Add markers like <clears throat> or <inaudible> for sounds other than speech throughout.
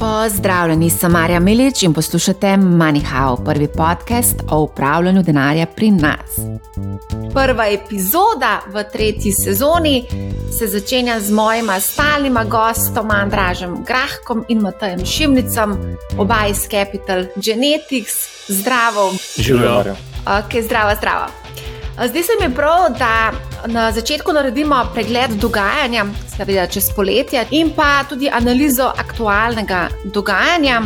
Pozdravljeni, sem Marja Milič in poslušate MoneyHow, prvi podcast o upravljanju denarja pri nas. Prva epizoda v tretji sezoni se začenja z mojima stalnima gostoma Andražem Grahkom in Matajem Šimnicom, oba iz Capital Genetics. Zdravo. Živijo. Okay, zdravo, zdravo. Zdaj se mi prav, da na začetku naredimo pregled dogajanja, seveda čez poletje, in pa tudi analizo aktualnega dogajanja.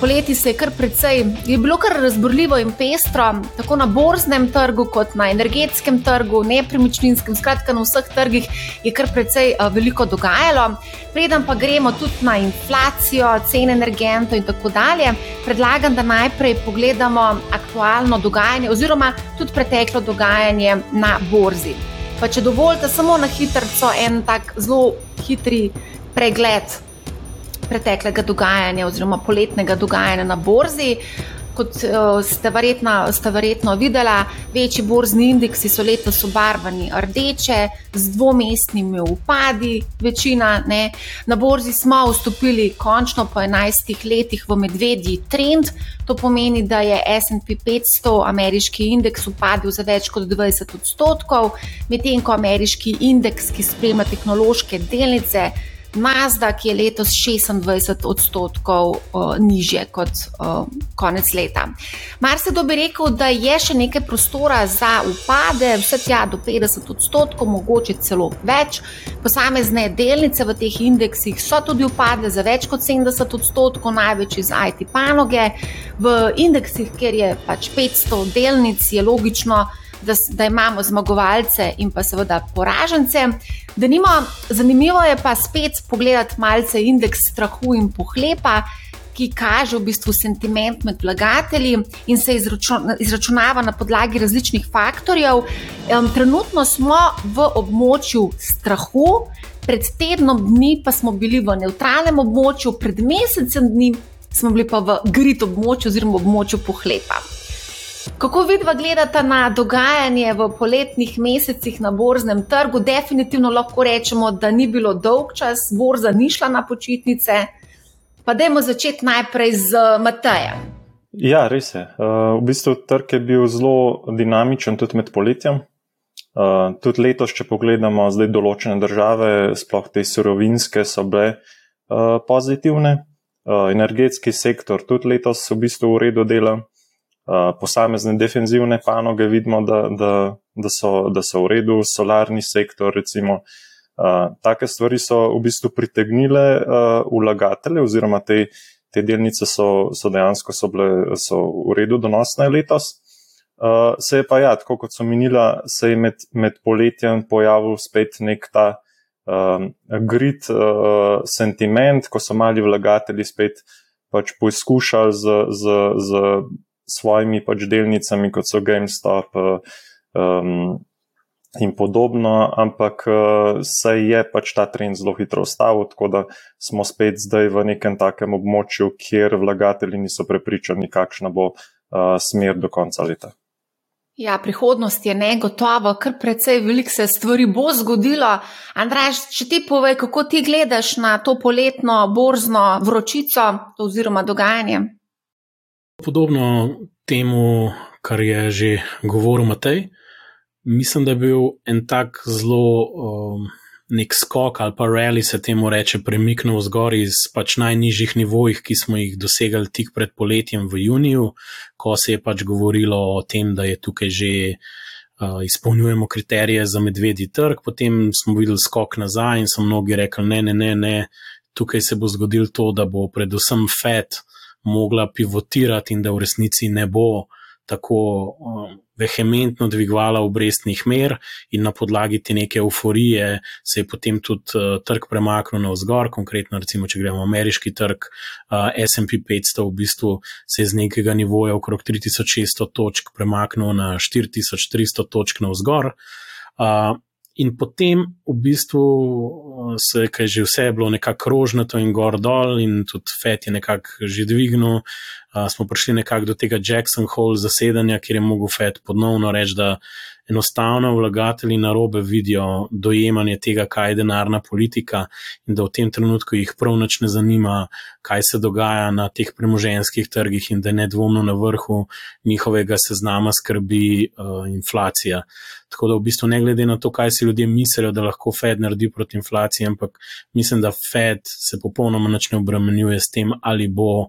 Poleti se je kar precej, je bilo kar razborljivo in pestro, tako na borznem trgu, kot na energetskem trgu, nepremičninskem, skratka na vseh trgih je kar precej uh, veliko dogajalo. Preden pa gremo tudi na inflacijo, cene energentov in tako dalje, predlagam, da najprej pogledamo aktualno dogajanje oziroma tudi preteklo dogajanje na borzi. Pa če dovolite, samo na hitro en tak zelo hitri pregled preteklega dogajanja oziroma poletnega dogajanja na borzi. Kot uh, ste, verjetno, ste verjetno videli, večji borzni indeksi so letos obarvani rdeče, z dvomestnimi upadi, večina. Ne. Na borzi smo vstopili končno po 11 letih v medvedji trend. To pomeni, da je SP 500, ameriški indeks, upadel za več kot 20 odstotkov, medtem ko ameriški indeks, ki spremlja tehnološke delnice, Mazda, ki je letos 26 odstotkov uh, nižje kot uh, konec leta. Mar se dobi rekel, da je še nekaj prostora za upade, vse tja do 50 odstotkov, mogoče celo več. Posamezne delnice v teh indeksih so tudi upadle za več kot 70 odstotkov, največ iz IT panoge. V indeksih, kjer je pač 500 delnic, je logično da, da imamo zmagovalce in pa seveda poražence. Nimo, zanimivo je pa spet pogledati malce indeks strahu in pohlepa. Ki kaže v bistvu sentiment med vlagatelji in se izračunava na podlagi različnih faktorjev. Trenutno smo v območju strahu, pred tednom dni pa smo bili v neutralnem območju, pred mesecem dni smo bili pa v grit območju oziroma območju pohlepa. Kako vidva gledata na dogajanje v poletnih mesecih na borznem trgu? Definitivno lahko rečemo, da ni bilo dolg čas, borza ni šla na počitnice. Pa dajmo začeti najprej z Matejem. Ja, res je. Uh, v bistvu trg je bil zelo dinamičen tudi med poletjem. Uh, tudi letos, če pogledamo zdaj določene države, sploh te surovinske, so bile uh, pozitivne. Energetski sektor tudi letos v bistvu v redu dela. Eh, posamezne defenzivne panoge vidimo, da, da, da, so, da so v redu, solarni sektor, recimo. Uh, take stvari so v bistvu pritegnile uh, vlagatelje, oziroma te, te delnice so, so dejansko so bile so v redu donosne letos. Uh, se je pa ja, tako kot so minila, se je med, med poletjem pojavil spet nek ta um, grid uh, sentiment, ko so mali vlagatelji spet pač poizkušali z, z, z svojimi pač delnicami, kot so GameStop um, in podobno, ampak uh, se je pač ta trend zelo hitro ustavil, tako da smo spet zdaj v nekem takem območju, kjer vlagatelji niso prepričani, kakšna bo uh, smer do konca leta. Ja, prihodnost je negotova, kar precej veliko se stvari bo zgodilo. Andraž, če ti povej, kako ti gledaš na to poletno borzno vročico oziroma dogajanje? Podobno temu, kar je že govoril Matej, mislim, da je bil en tak zelo um, nek skok ali pa rally se temu reče, premiknil zgor iz pač najnižjih nivojih, ki smo jih dosegali tik pred poletjem v juniju, ko se je pač govorilo o tem, da je tukaj že. Uh, izpolnjujemo kriterije za medvedji trg, potem smo videli skok nazaj in so mnogi rekli: ne, ne, ne, ne, tukaj se bo zgodilo to, da bo predvsem FED uh, mogla pivotirati in da v resnici ne bo tako um, vehementno dvigovala obrestnih mer, in na podlagi te neke euforije se je potem tudi uh, trg premaknil na vzgor. Konkretno, recimo, če gremo ameriški trg, uh, SP 500 v bistvu se je z nekega nivoja okrog 3600 točk premaknil na 4300 točk na vzgor. Uh, In potem v bistvu uh, se je že vse bilo nekako rožnato in gor dol, in tudi FED je nekako že dvignil uh, smo prišli nekako do tega Jackson Hole zasedanja, kjer je mogel Fed ponovno reči, da enostavno vlagatelji na robe vidijo dojemanje tega, kaj je denarna politika in da v tem trenutku jih prav nič ne zanima, kaj se dogaja na teh premoženskih trgih in da je nedvomno na vrhu njihovega seznama skrbi uh, inflacija. Tako da v bistvu ne glede na to, kaj si ljudje mislijo, da lahko Fed naredi proti inflaciji, ampak mislim, da Fed se popolnoma ne obremenjuje s tem, ali bo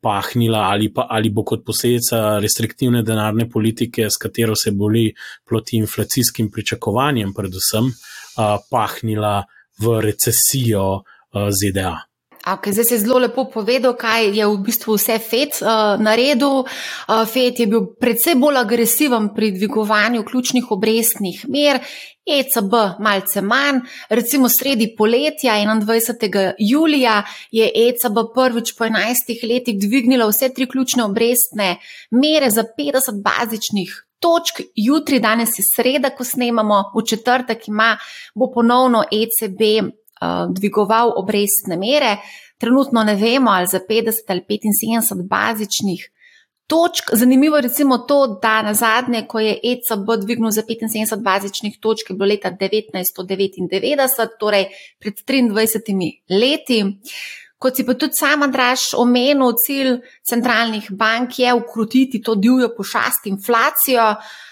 pahnila ali, pa, ali bo kot posledica restriktivne denarne politike, s katero se boli proti inflacijskim pričakovanjem, predvsem uh, pahnila v recesijo uh, ZDA. Okay, zdaj se je zelo lepo povedal, kaj je v bistvu vse FED uh, naredil. Uh, FED je bil predvsej bolj agresiven pri dvigovanju ključnih obrestnih mer, ECB malce manj. Recimo sredi poletja, 21. julija, je ECB prvič po 11 letih dvignila vse tri ključne obrestne mere za 50 bazičnih. Točk. Jutri, danes je sreda, ko snemamo, v četrtek ima, bo ponovno ECB dvigoval obrestne mere. Trenutno ne vemo, ali za 50 ali 75 bazičnih točk. Zanimivo je recimo to, da na zadnje, ko je ECB dvignil za 75 bazičnih točk, je bilo leta 1999, torej pred 23 leti. Kot si pa tudi sama, Draž, omenil, cilj centralnih bank je ukrotiti to divjo pošast inflacijo. Uh,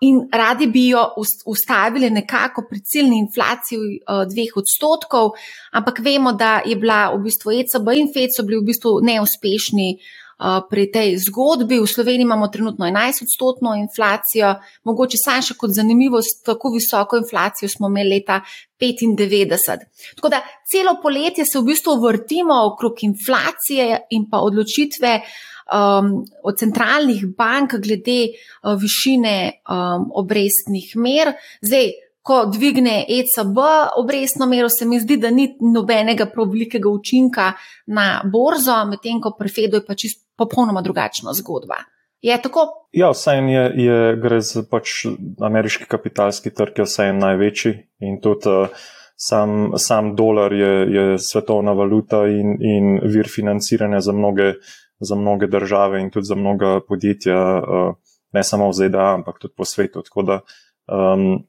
in radi bi jo ustavili nekako pri ciljni inflaciji uh, dveh odstotkov, ampak vemo, da je bila v bistvu ECB in FED so bili v bistvu neuspešni uh, pri tej zgodbi. V Sloveniji imamo trenutno 11 odstotno inflacijo, mogoče samo še kot zanimivost, tako visoko inflacijo smo imeli leta 95. Tako da celo poletje se v bistvu vrtimo okrog inflacije in pa odločitve um, od centralnih bank glede uh, višine um, obrestnih mer. Zdaj, ko dvigne ECB obrestno mero, se mi zdi, da ni nobenega prevelikega učinka na borzo, medtem ko pri Fedu je pa čisto popolnoma drugačna zgodba. Je tako? Ja, vse en je, je gre za pač ameriški kapitalski trg, je vse en največji in tudi. Uh, Sam, sam dolar je, je svetovna valuta in, in vir financiranja za mnoge za mnoge države in tudi za mnoga podjetja, uh, ne samo v ZDA, ampak tudi po svetu. Tako da um,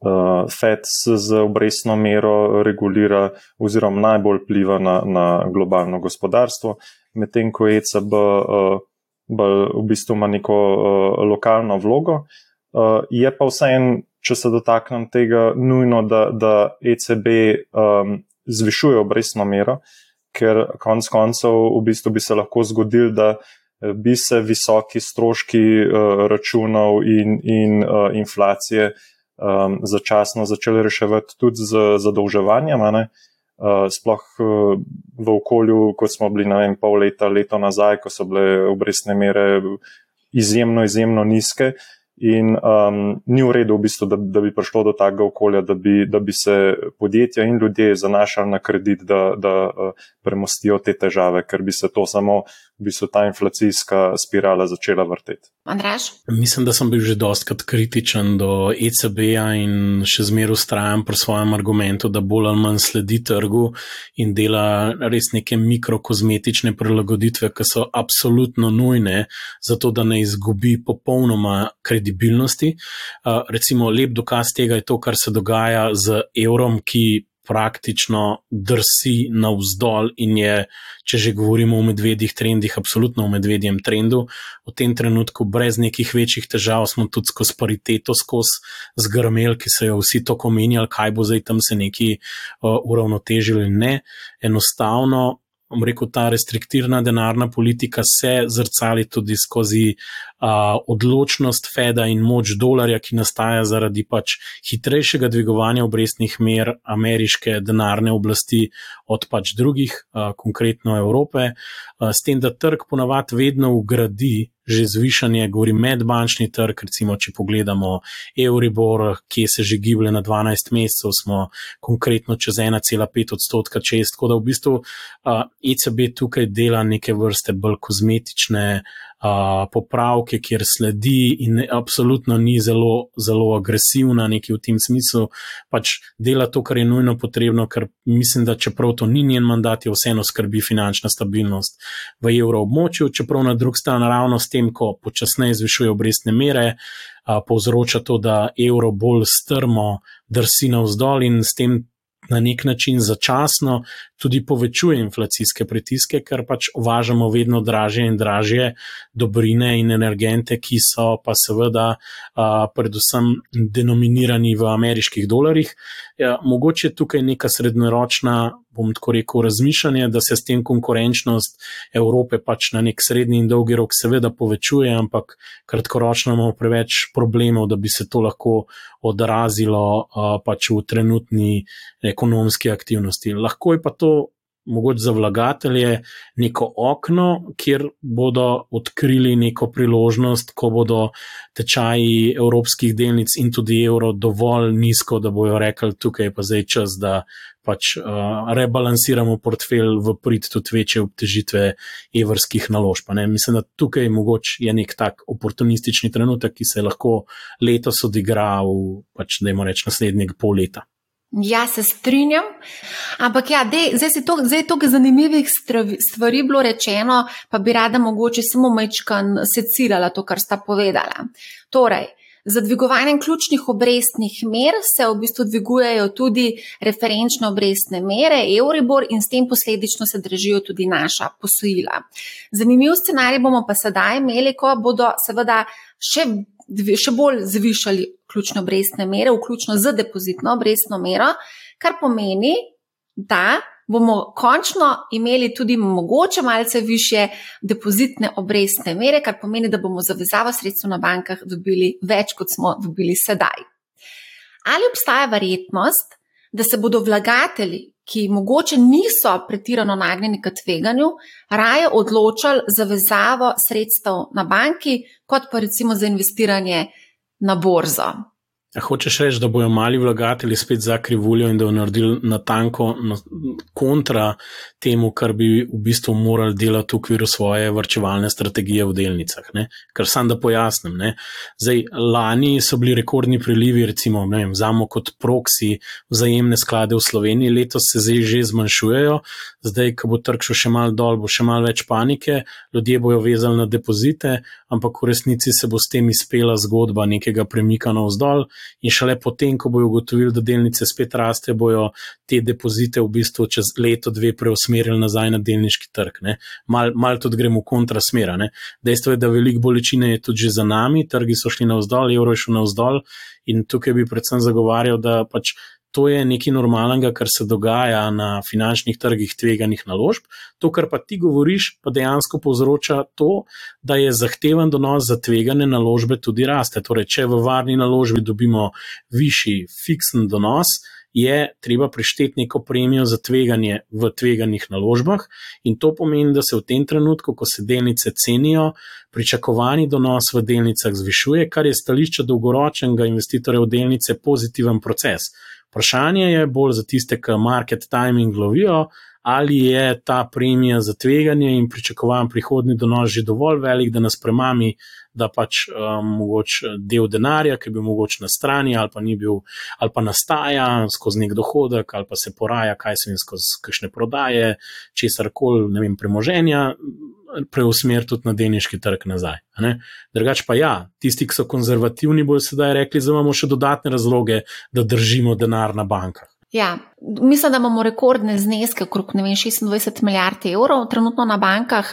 uh, FED z obrestno mero regulira oziroma najbolj pliva na, na globalno gospodarstvo, medtem ko ECB uh, v bistvu ima neko uh, lokalno vlogo. Uh, je pa vseeno, če se dotaknem tega, nujno, da, da ECB um, zvišuje obrestno mero, uh, ker konec koncev v bistvu bi se lahko zgodil, da eh, bi se visoki stroški uh, računov in, in uh, inflacije um, začasno začeli reševati tudi z zadolževanjem. Uh, sploh uh, v okolju, kot smo bili, ne vem, pol leta, leto nazaj, ko so bile obrestne mere izjemno, izjemno nizke, uh, In um, ni v redu, v bistvu, da, da bi prišlo do takega okolja, da bi, da bi se podjetja in ljudje zanašali na kredit, da, da uh, premostijo te težave, ker bi se to samo, v bistvu, ta inflacijska spirala začela vrteti. Andraš? Mislim, da sem bil že dostakrat kritičen do ECB-ja in še zmeraj ustrajam pri svojem argumentu, da bolj ali manj sledi trgu in dela res neke mikrokozmetične prilagoditve, ki so absolutno nujne, zato da ne izgubi popolnoma kredibilnosti. Uh, recimo, lep dokaz tega je to, kar se dogaja z evrom, ki praktično drsi navzdol in je, če že govorimo o medvedjih trendih, absolutno o medvedjem trendu. V tem trenutku, brez nekih večjih težav, smo tudi skozi pariteto, skozi zgrmel, ki so jo vsi tako menjali, kaj bo zdaj tam se neki uh, uravnotežili. Ne, enostavno bom rekel, ta restriktivna denarna politika se zrcali tudi skozi uh, odločnost Feda in moč dolarja, ki nastaja zaradi pač hitrejšega dvigovanja obrestnih mer ameriške denarne oblasti od pač drugih, uh, konkretno Evrope, uh, s tem, da trg ponavadi vedno ugradi že zvišanje, govori medbančni trg, recimo, če pogledamo Euribor, ki se že giblje na 12 mesecev, smo konkretno čez 1,5 odstotka čez. Tako da v bistvu uh, ECB tukaj dela neke vrste bolj kozmetične uh, popravke, kjer sledi in absolutno ni zelo, zelo agresivna, nekaj v tem smislu, pač dela to, kar je nujno potrebno, ker mislim, da čeprav to ni njen mandat, je vseeno skrbi finančna stabilnost v evroobmočju, čeprav na drugi strani ravno s tem, ko počasneje zvišuje obrestne mere. Povzroča to, da evro bolj strmo drsi navzdol in s tem na nek način začasno tudi povečuje inflacijske pritiske, ker pač uvažamo vedno dražje in dražje dobrine in energente, ki so pa seveda a, predvsem denominirani v ameriških dolarjih. Ja, mogoče tukaj neka srednjeročna, bom tako rekel, razmišljanje, da se s tem konkurenčnost Evrope pač na nek srednji in dolgi rok seveda povečuje, ampak kratkoročno imamo preveč problemov, da bi se to lahko odrazilo a, pač v trenutni ekonomski aktivnosti. Lahko je pa to mogoče za vlagatelje neko okno, kjer bodo odkrili neko priložnost, ko bodo tečaji evropskih delnic in tudi evro dovolj nizko, da bojo rekli, tukaj je pa zdaj čas, da pač uh, rebalansiramo portfelj v prid tudi večje obtežitve evrskih naložb. Mislim, da tukaj mogoče je nek tak oportunistični trenutek, ki se lahko letos odigra v, pač, da imamo reči, naslednjeg pol leta. Ja, se strinjam. Ampak ja, dej, zdaj je to, toliko zanimivih stvari bilo rečeno, pa bi rada mogoče samo mečkan secirala to, kar sta povedala. Torej, za dvigovanjem ključnih obrestnih mer se v bistvu dvigujejo tudi referenčne obrestne mere, Euribor in s tem posledično se držijo tudi naša posojila. Zanimiv scenarij bomo pa sedaj imeli, ko bodo seveda še še bolj zvišali ključne obrestne mere, vključno z depozitno obrestno mero, kar pomeni, da bomo končno imeli tudi mogoče malce više depozitne obrestne mere, kar pomeni, da bomo zavezavo sredstva na bankah dobili več, kot smo dobili sedaj. Ali obstaja verjetnost, da se bodo vlagatelji, ki mogoče niso pretirano nagnjeni k tveganju, raje odločali za vezavo sredstev na banki, kot pa recimo za investiranje na borzo. Hočeš reči, da bodo mali vlagatelji spet za krivuljo in da bodo naredili na tanko na kontra temu, kar bi v bistvu morali delati v okviru svoje vrčevalne strategije v delnicah. Ne? Ker sam da pojasnim. Zdaj, lani so bili rekordni prilivi, recimo, vzamo kot proksi vzajemne sklade v Sloveniji, letos se zdaj že zmanjšujejo, zdaj, ko bo trg šel še mal dol, bo še mal več panike, ljudje bojo vezali na depozite, ampak v resnici se bo s tem izpela zgodba nekega premika navzdol in šele potem, ko bojo ugotovili, da delnice spet raste, bojo te depozite v bistvu čez leto, dve preusmerili nazaj na delniški trg. Mal, mal tudi gremo v kontrasmera. Ne? Dejstvo je, da veliko bolečine je tudi za nami, trgi so šli navzdol, evro je šel navzdol in tukaj bi predvsem zagovarjal, da pač. To je nekaj normalnega, kar se dogaja na finančnih trgih tveganih naložb. To, kar pa ti govoriš, pa dejansko povzroča to, da je zahteven donos za tvegane naložbe tudi raste. Torej, če v varni naložbi dobimo višji fiksen donos, je treba prišteti neko premijo za tveganje v tveganih naložbah, in to pomeni, da se v tem trenutku, ko se delnice cenijo, pričakovani donos v delnicah zvišuje, kar je stališče dolgoročnega investitorja v delnice pozitiven proces. Vprašanje je bolj za tiste, ki market timing lovijo, ali je ta premija za tveganje in pričakovan prihodni donos že dovolj velik, da nas premami, da pač um, mogoče del denarja, ki bi mogoče na strani, ali pa ni bil, ali pa nastaja skozi nek dohodek, ali pa se poraja, kaj se jim skozi kakšne prodaje, česar koli, ne vem, premoženja. Preusmeriti tudi na deniški trg nazaj. Drugač pa ja, tisti, ki so konzervativni, bodo sedaj rekli, da imamo še dodatne razloge, da držimo denar na bankah. Ja, mislim, da imamo rekordne zneske, okrog 26 milijard evrov, trenutno na bankah.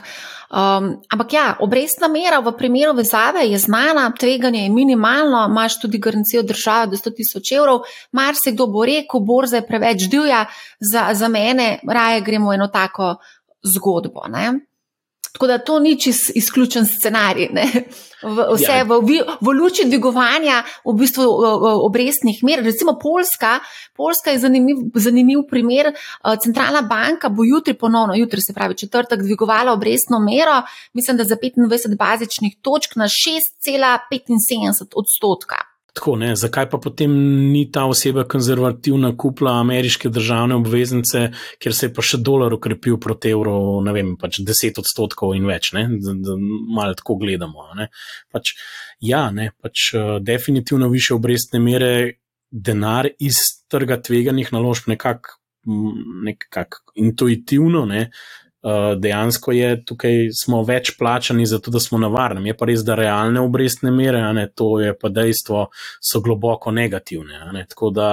Um, ampak ja, obrestna mera v primeru vezave je znana, tveganje je minimalno, imaš tudi garancijo države do 100 tisoč evrov. Mar se kdo bo rekel, borza je preveč divja, za, za mene raje gremo eno tako zgodbo. Ne? Tako da to ni čist izključen scenarij. V, vse ja. v, v luči dvigovanja v bistvu obrestnih mer. Recimo Poljska, Poljska je zanimiv, zanimiv primer. Centralna banka bo jutri ponovno, jutri se pravi četrtek, dvigovala obrestno mero, mislim, da za 25 bazičnih točk na 6,75 odstotka. Tako, ne, zakaj pa potem ni ta oseba konzervativna kupla ameriške državne obveznice, ker se je pa še dolar ukrepil proti evru, ne vem, pač 10 odstotkov in več, ne, da, da malo tako gledamo. Ne. Pač, ja, ne, pač uh, definitivno više obrestne mere denar iz trga tveganih naložb nekako nekak intuitivno, ne, Eh, dejansko je tukaj smo več plačani za to, da smo na varnem. Je pa res, da realne obrestne mere, ne, to je pa dejstvo, so globoko negativne. Ne, tako da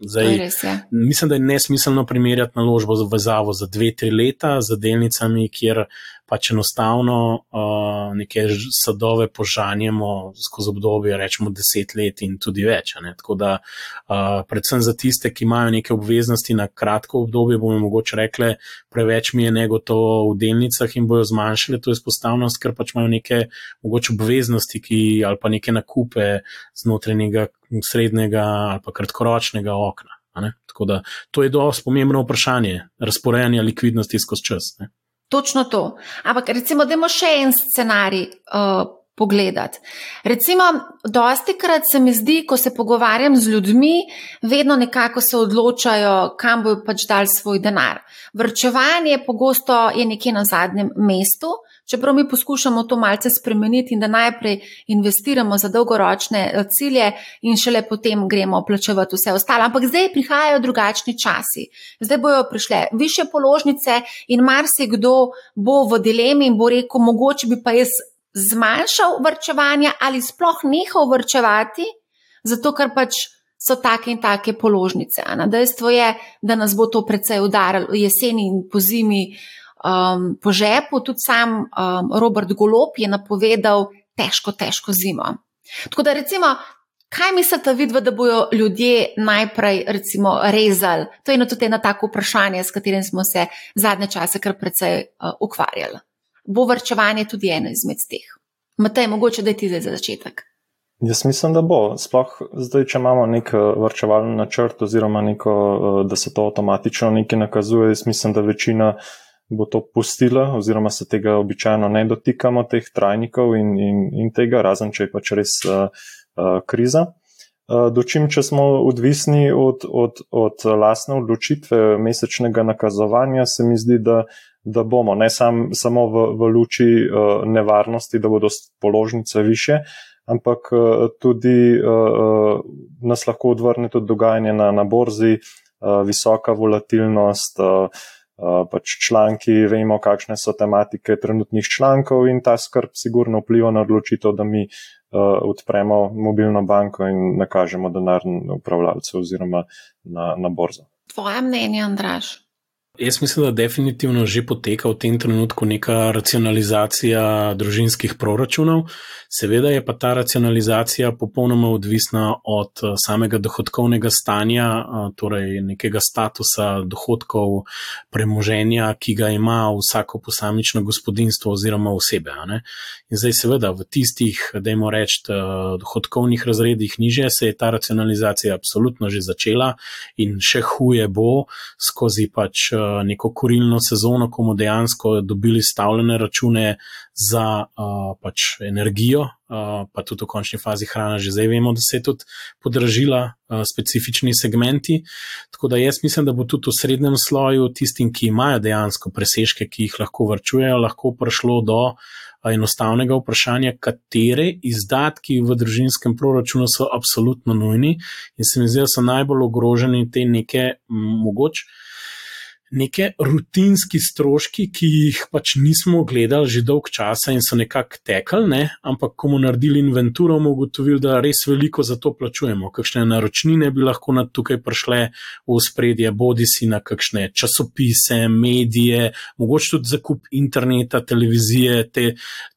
zdaj, mislim, da je nesmiselno primerjati naložbo v zavo za dve, tri leta z delnicami, kjer pač enostavno uh, neke sadove požanjemo skozi obdobje, rečemo, deset let in tudi več. Tako da, uh, predvsem za tiste, ki imajo neke obveznosti na kratko obdobje, bomo mogoče rekli, preveč mi je negotovo v delnicah in bojo zmanjšali to izpostavljenost, ker pač imajo neke mogoče obveznosti ki, ali pa neke nakupe znotraj nekega srednjega ali pa kratkoročnega okna. Tako da to je dosti pomembno vprašanje razporejanja likvidnosti skozi čas. Ne? Točno to. Ampak recimo, da imamo še en scenarij uh, pogledati. Recimo, dosti krat se mi zdi, ko se pogovarjam z ljudmi, vedno nekako se odločajo, kam bojo pač dali svoj denar. Vrčevanje pogosto je nekje na zadnjem mestu. Čeprav mi poskušamo to malce spremeniti in da najprej investiramo za dolgoročne eh, cilje, in šele potem gremo plačevati vse ostalo. Ampak zdaj prihajajo drugačni časi. Zdaj bojo prišle više položnice, in marsikdo bo v dilemi in bo rekel: mogoče bi pa jaz zmanjšal vrčevanje ali sploh nehal vrčevati, zato ker pač. So take in take položnice. Dejstvo je, da nas bo to precej udarilo jeseni in po zimi, um, po žepu, tudi sam um, Robert Golop je napovedal težko, težko zimo. Tako da, recimo, kaj mislite, vidva, da bodo ljudje najprej recimo, rezali? To je tudi eno tako vprašanje, s katerim smo se zadnje čase kar precej uh, ukvarjali. Bo vrčevanje tudi eno izmed teh? Matej, mogoče da je ti zdaj za začetek. Jaz mislim, da bo. Sploh zdaj, če imamo nek vrčevalni načrt, oziroma neko, uh, da se to avtomatično nekaj nakazuje, jaz mislim, da večina bo to pustila, oziroma se tega običajno ne dotikamo, teh trajnikov in, in, in tega, razen če je pač res uh, uh, kriza. Uh, Dočim, če smo odvisni od, od, od lastne odločitve mesečnega nakazovanja, se mi zdi, da, da bomo ne sam, samo v, v luči uh, nevarnosti, da bodo položnice više, ampak uh, tudi uh, nas lahko odvrne tudi dogajanje na, na borzi, uh, visoka volatilnost. Uh, pač članki, vemo, kakšne so tematike trenutnih člankov in ta skrb sigurno vpliva na odločitev, da mi uh, odpremo mobilno banko in nakažemo denar upravljalcev oziroma na, na borzo. Tvoje mnenje, Andraš? Jaz mislim, da definitivno že poteka v tem trenutku neka racionalizacija družinskih proračunov. Seveda je pa ta racionalizacija popolnoma odvisna od eh, samega dohodkovnega stanja, eh, torej nekega statusa dohodkov, premoženja, ki ga ima vsako posamično gospodinstvo oziroma osebe. In zdaj, seveda, v tistih, dajmo reči, eh, dohodkovnih razredih niže se je ta racionalizacija absolutno že začela in še huje bo skozi pač neko korilno sezono, ko bomo dejansko dobili stavljene račune za uh, pač energijo, uh, pa tudi v končni fazi hrana, že zdaj vemo, da se je tudi podražila uh, specifični segmenti. Tako da jaz mislim, da bo tudi v srednjem sloju tistim, ki imajo dejansko presežke, ki jih lahko vrčujejo, lahko prišlo do enostavnega vprašanja, katere izdatki v družinskem proračunu so absolutno nujni in se mi zdi, da so najbolj ogroženi te neke mogoče neke rutinski stroški, ki jih pač nismo gledali že dolg časa in so nekako tekli, ne? ampak ko bomo naredili inventuro, bomo ugotovili, da res veliko za to plačujemo. Kakšne naročnine bi lahko na tukaj prišle v spredje, bodi si na kakšne časopise, medije, mogoče tudi zakup interneta, televizije, te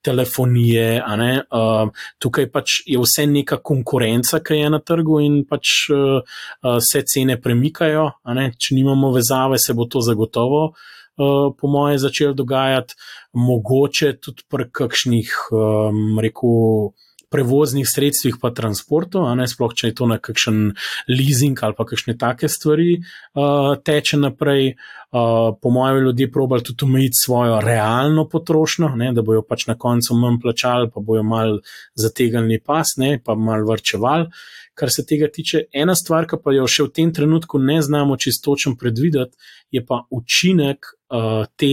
telefonije. Uh, tukaj pač je vse neka konkurenca, ki je na trgu in pač uh, uh, se cene premikajo. Če nimamo vezave, se bo to zagotovo, uh, po moje, začel dogajati, mogoče tudi pri kakšnih, um, rekel, prevoznih sredstvih, pa transportu, ne sploh, če je to na kakšen leasing ali pa kakšne take stvari uh, teče naprej. Uh, po mojem, ljudje probali tudi omejiti svojo realno potrošnjo, ne, da bojo pač na koncu manj plačali, pa bojo mal zategnili pas, ne, pa mal vrčevali. Kar se tega tiče, ena stvar, ki pa jo še v tem trenutku ne znamo čistočen predvideti, je pa učinek uh, te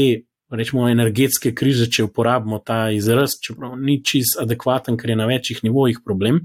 rečemo, energetske krize, če uporabimo ta izraz, čeprav ni čist adekvaten, ker je na večjih nivojih problem,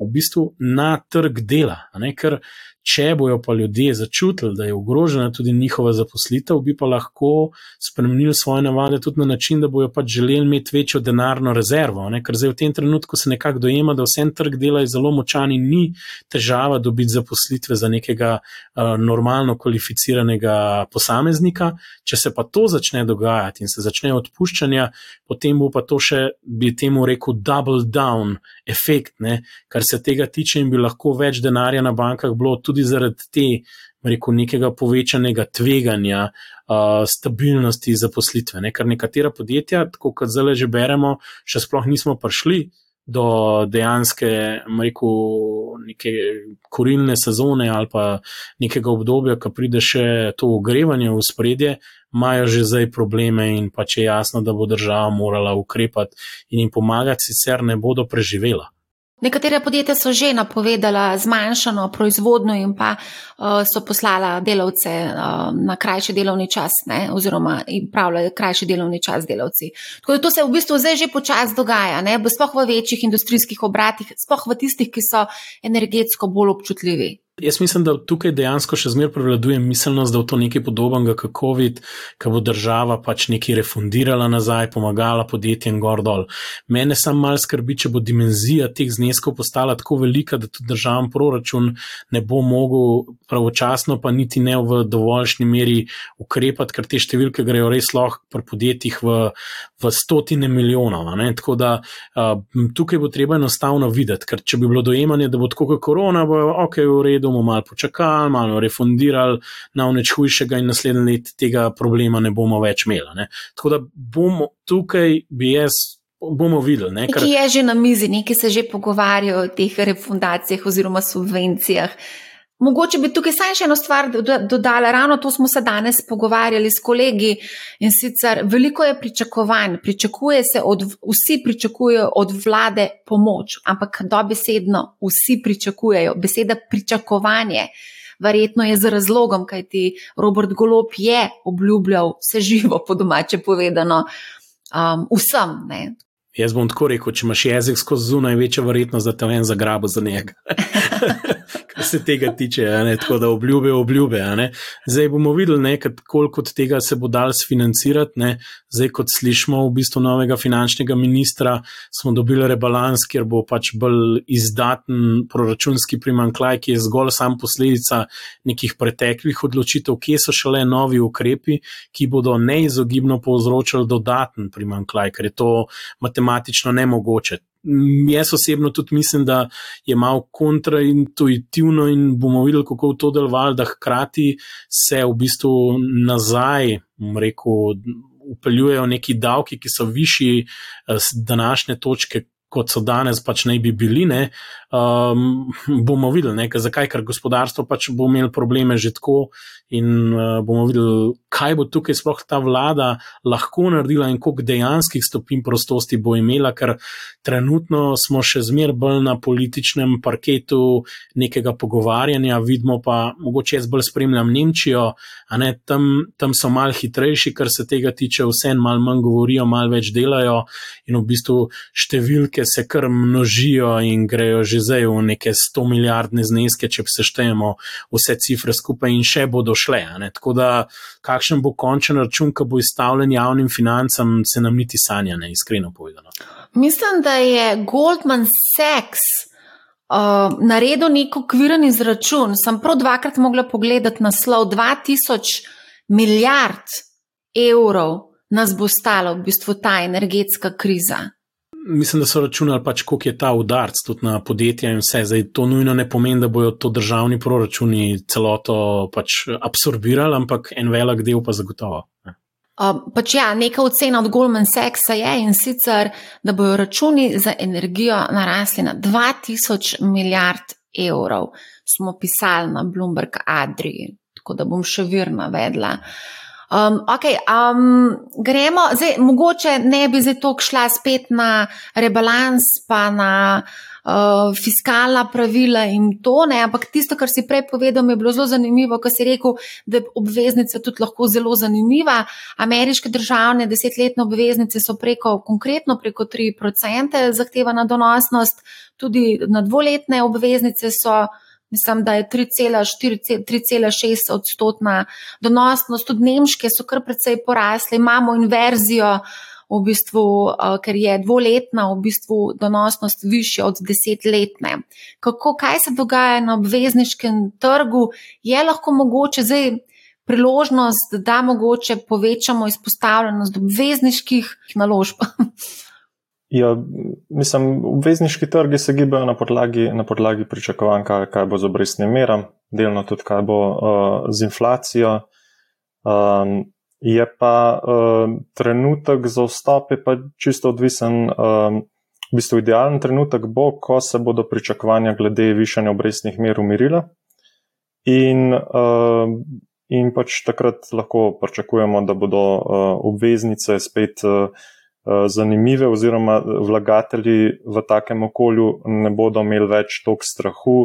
v bistvu na trg dela. Ker če bojo pa ljudje začutili, da je ogrožena tudi njihova zaposlitev, bi pa lahko spremenili svoje navade tudi na način, da bojo pač želeli imeti večjo denarno rezervo. Ne? Ker zdaj v tem trenutku se nekako dojema, da vsem trg dela je zelo močan in ni težava dobiti zaposlitve za nekega uh, normalno kvalificiranega posameznika. Če se pa to začne dogajati in se začne odpuščanja, potem bo pa to še, bi temu rekel, double down efekt, ne? kar se tega tiče in bi lahko več denarja na bankah bilo tudi zaradi te, rekel, nekega povečanega tveganja, uh, stabilnosti zaposlitve. Ne? Ker nekatera podjetja, tako kot zdaj že beremo, še sploh nismo prišli. Do dejanske, rekel, neke korilne sezone ali pa nekega obdobja, ko pride še to ogrevanje v spredje, imajo že zdaj probleme in pa če je jasno, da bo država morala ukrepati in jim pomagati, sicer ne bodo preživela. Nekatere podjetja so že napovedala zmanjšano proizvodnjo in pa uh, so poslala delavce uh, na krajši delovni čas, ne, oziroma pravljajo krajši delovni čas delavci. Tako da to se v bistvu zdaj že počasi dogaja, ne, sploh v večjih industrijskih obratih, sploh v tistih, ki so energetsko bolj občutljivi. Jaz mislim, da tukaj dejansko še zmeraj prevladuje miselnost, da je to nekaj podobnega kot COVID, ki bo država pač nekaj refundirala nazaj, pomagala podjetjem gor dol. Mene sam mal skrbi, če bo dimenzija teh zneskov postala tako velika, da tudi državam proračun ne bo mogel pravočasno, pa niti ne v dovoljšni meri ukrepati, ker te številke grejo res lahko pri podjetjih v, v stotine milijonov. Tako da uh, tukaj bo treba enostavno videti, ker če bi bilo dojemanje, da bo tako kot korona, bo ok, v redu bomo malo počakali, malo refundirali na neč hujšega in naslednji let tega problema ne bomo več imeli. Ne. Tako da bomo tukaj, bi jaz. Bomo videli. Ne, kar... Ki je že na mizi, neki se že pogovarjajo o teh refundacijah oziroma subvencijah. Mogoče bi tukaj samo še eno stvar dodala, ravno to smo se danes pogovarjali s kolegi in sicer veliko je pričakovanj, pričakuje se, od, vsi pričakujejo od vlade pomoč, ampak dobesedno vsi pričakujejo, beseda pričakovanje. Verjetno je z razlogom, kajti Robert Golop je obljubljal vse živo, po domače povedano, um, vsem. Ne. Jaz bom tako rekel, če imaš jezik skozi zunaj, večja verjetnost, da te vem za grabo za njega. <laughs> Se tega tiče, ne, tako da obljube, obljube. Zdaj bomo videli, koliko od tega se bo dal sfinancirati. Ne. Zdaj, kot slišimo v bistvu novega finančnega ministra, smo dobili rebalans, kjer bo pač bolj izdaten proračunski primankljaj, ki je zgolj sam posledica nekih preteklih odločitev, kje so šele novi ukrepi, ki bodo neizogibno povzročali dodaten primankljaj, ker je to matematično nemogoče. Jaz osebno tudi mislim, da je malo kontraintuitivno in bomo videli, kako to delovalo, da hkrati se v bistvu nazaj, rekel, upeljujejo neki davki, ki so višji z eh, današnje točke, kot so danes, pač naj bi bili. Ne, um, bomo videli, ne, zakaj, ker gospodarstvo pač bo imelo probleme že tako in uh, bomo videli, kaj bo tukaj sploh ta vlada lahko naredila in koliko dejanskih stopinj prostosti bo imela, ker trenutno smo še zmer bolj na političnem parketu nekega pogovarjanja, vidimo pa, mogoče jaz bolj spremljam Nemčijo, a ne tam, tam so mal hitrejši, kar se tega tiče, vse en mal manj govorijo, mal več delajo in v bistvu številke se kar množijo in grejo že zdaj v neke 100 milijardne zneske, če seštejemo vse cifre skupaj in še bodo šle. Tako da, kakšen bo končen račun, ki bo izstavljen javnim financam, se nam niti sanja, ne iskreno povedano. Mislim, da je Goldman Sachs uh, naredil neko kviren izračun. Sem prav dvakrat mogla pogledati naslov 2000 milijard evrov. Nas bo stala v bistvu ta energetska kriza mislim, da so računali, pač, koliko je ta udarc tudi na podjetja in vse. Zdaj, to nujno ne pomeni, da bodo to državni proračuni celoto pač absorbirali, ampak en velik del pa zagotovo. Ne. Pač ja, neka ocena od Goldman Sachsa je in sicer, da bodo računi za energijo narasli na 2000 milijard evrov, smo pisali na Bloomberg Adri, tako da bom še vir navedla. Um, okay, um, gremo, zdaj, mogoče ne bi zdaj tok šla spet na rebalans, pa na uh, fiskalna pravila in to, ne, ampak tisto, kar si prej povedal, mi je bilo zelo zanimivo, ko si rekel, da je obveznica tudi lahko zelo zanimiva. Ameriške državne desetletne obveznice so preko, konkretno preko 3% zahtevana donosnost, tudi na dvoletne obveznice so mislim, da je 3,6 odstotna donosnost, tudi nemške so kar precej porasle, imamo inverzijo, v bistvu, ker je dvoletna v bistvu donosnost višja od desetletne. Kako, kaj se dogaja na obvezniškem trgu, je lahko mogoče zdaj. Priložnost, da mogoče povečamo izpostavljenost obvezniških naložb. <laughs> Ja, mislim, obvezniški trgi se gibajo na podlagi, na podlagi pričakovanj, kaj, kaj bo z obrestnim merom, delno tudi, kaj bo uh, z inflacijo. Um, je pa uh, trenutek za vstop, je pa čisto odvisen. Um, v bistvu idealen trenutek bo, ko se bodo pričakovanja glede višanja obrestnih mer umirile. In, uh, in pač takrat lahko pričakujemo, da bodo uh, obveznice spet. Uh, zanimive, oziroma vlagatelji v takem okolju ne bodo imeli več toliko strahu,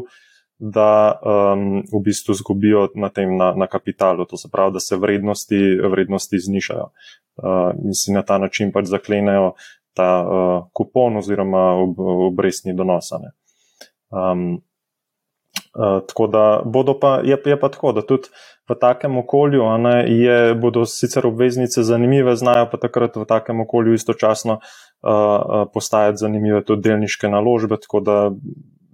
da um, v bistvu zgubijo na tem na, na kapitalu, to se pravi, da se vrednosti, vrednosti znižajo uh, in si na ta način pač zaklenejo ta uh, kupon oziroma ob, obrestni donosane. Um, uh, tako da bodo pa, je, je pa tako, da tudi v takem okolju, ne, je, bodo sicer obveznice zanimive, znajo pa takrat v takem okolju istočasno uh, postajati zanimive tudi delniške naložbe, tako da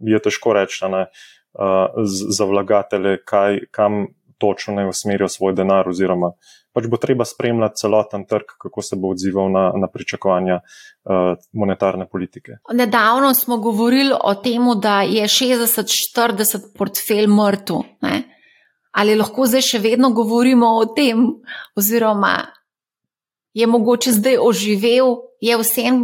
je težko reči ne, uh, za vlagatelje, kaj, kam točno naj usmerijo svoj denar, oziroma pač bo treba spremljati celoten trg, kako se bo odzival na, na pričakovanja uh, monetarne politike. Nedavno smo govorili o tem, da je 60-40 portfelj mrtev ali lahko zdaj še vedno govorimo o tem, oziroma je mogoče zdaj oživel, je vsem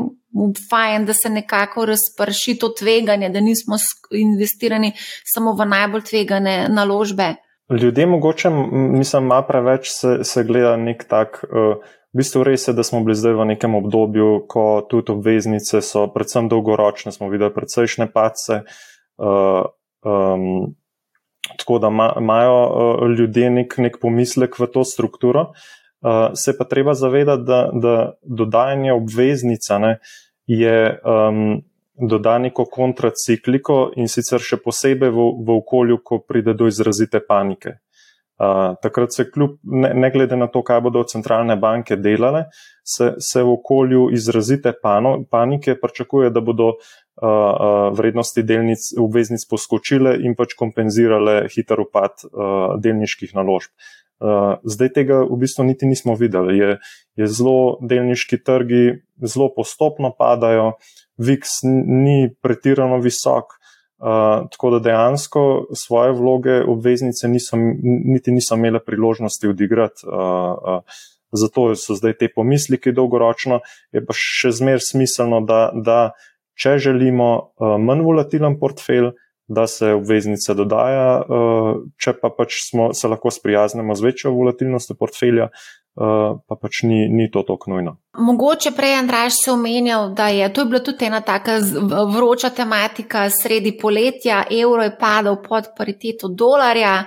fajn, da se nekako razprši to tveganje, da nismo investirani samo v najbolj tvegane naložbe. Ljudje mogoče, mislim, ima preveč se, se gleda nek tak. Uh, V bistvu res je, da smo bili zdaj v nekem obdobju, ko tudi obveznice so predvsem dolgoročne, smo videli precejšnje pace, uh, um, tako da imajo uh, ljudje nek, nek pomislek v to strukturo. Uh, se pa treba zavedati, da, da dodajanje obveznica ne, je um, doda neko kontracikliko in sicer še posebej v, v okolju, ko pride do izrazite panike. Uh, takrat se kljub, ne, ne glede na to, kaj bodo centralne banke delale, se, se v okolju izrazite pano, panike pričakuje, da bodo uh, vrednosti delnic, obveznic poskočile in pač kompenzirale hiter upad delniških naložb. Zdaj tega v bistvu niti nismo videli. Je, je zelo delniški trgi zelo postopno padajo, VIX ni pretirano visok, tako da dejansko svoje vloge obveznice niso, niti niso imele priložnosti odigrati. Zato so zdaj te pomisliki dolgoročno, je pa še zmer smiselno, da, da če želimo uh, manj volatilen portfelj, da se obveznice dodaja, uh, če pa pač smo, se lahko sprijaznemo z večjo volatilnostjo portfelja, uh, pa pač ni, ni to tako nujno. Mogoče prej Andraš se omenjal, da je to je bila tudi ena taka vroča tematika sredi poletja, evro je padal pod pariteto dolarja.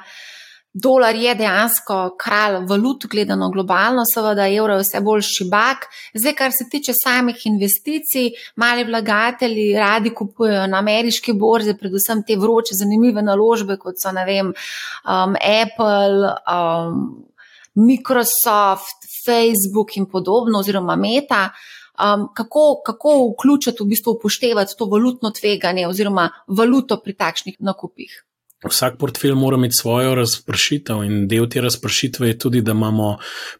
Dolar je dejansko kralj valut, gledano globalno, seveda evro je vse bolj šibak. Zdaj, kar se tiče samih investicij, mali vlagatelji radi kupujejo na ameriški borzi, predvsem te vroče, zanimive naložbe, kot so vem, um, Apple, um, Microsoft, Facebook in podobno, oziroma Meta. Um, kako, kako vključiti, v bistvu upoštevati to valutno tveganje oziroma valuto pri takšnih nakupih? Vsak portfelj mora imeti svojo razpršitev, in del te razpršitve je tudi, da imamo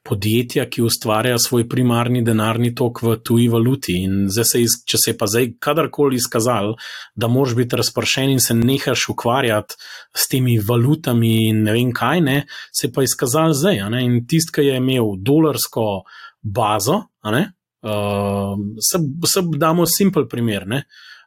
podjetja, ki ustvarjajo svoj primarni denarni tok v tuji valuti. In se, če se je pa zdaj kadarkoli izkazal, da moraš biti razpršen in se nehaš ukvarjati s temi valutami in ne vem kaj, ne, se je pa izkazal zdaj. In tisti, ki je imel dolarsko bazo, uh, se, se damo simpel primer. Ne,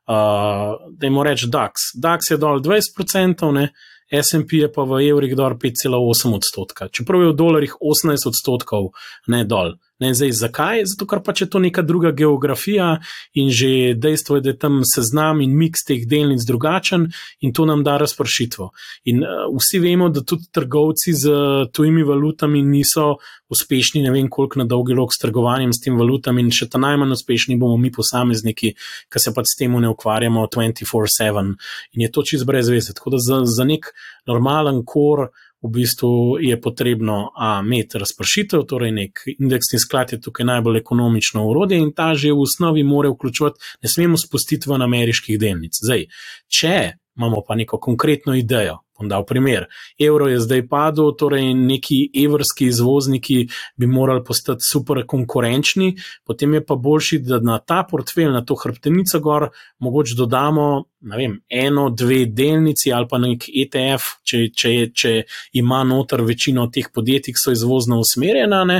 uh, da jim reče DAX. DAX je dol 20%, ne, SP je pa v evrih dol 5,8 odstotka, čeprav je v dolarjih 18 odstotkov, ne dol. Ne, zdaj, zakaj? Zato, ker pač je to neka druga geografija in že dejstvo je, da je tam seznam in miks teh delnic drugačen in to nam da razpršitvo. In uh, vsi vemo, da tudi trgovci z tujimi valutami niso uspešni, ne vem koliko na dolgi rok s trgovanjem s tem valutami in še ta najmanj uspešni bomo mi posamezniki, ki se pač s tem ne ukvarjamo 24-7 in je to čist brez veze. Tako da za, za nek normalen kor v bistvu je potrebno a, imeti razpršitev, torej nek indeksni sklad je tukaj najbolj ekonomično urodje in ta že v osnovi more vključovati, ne smemo spustiti v ameriških delnic. Zdaj, če imamo pa neko konkretno idejo, bom dal primer. Evro je zdaj padel, torej neki evrski izvozniki bi morali postati super konkurenčni, potem je pa boljši, da na ta portfelj, na to hrbtenico gor, mogoče dodamo vem, eno, dve delnici ali pa nek ETF, če, če, če ima noter večino teh podjetij, ki so izvozno usmerjena, ne,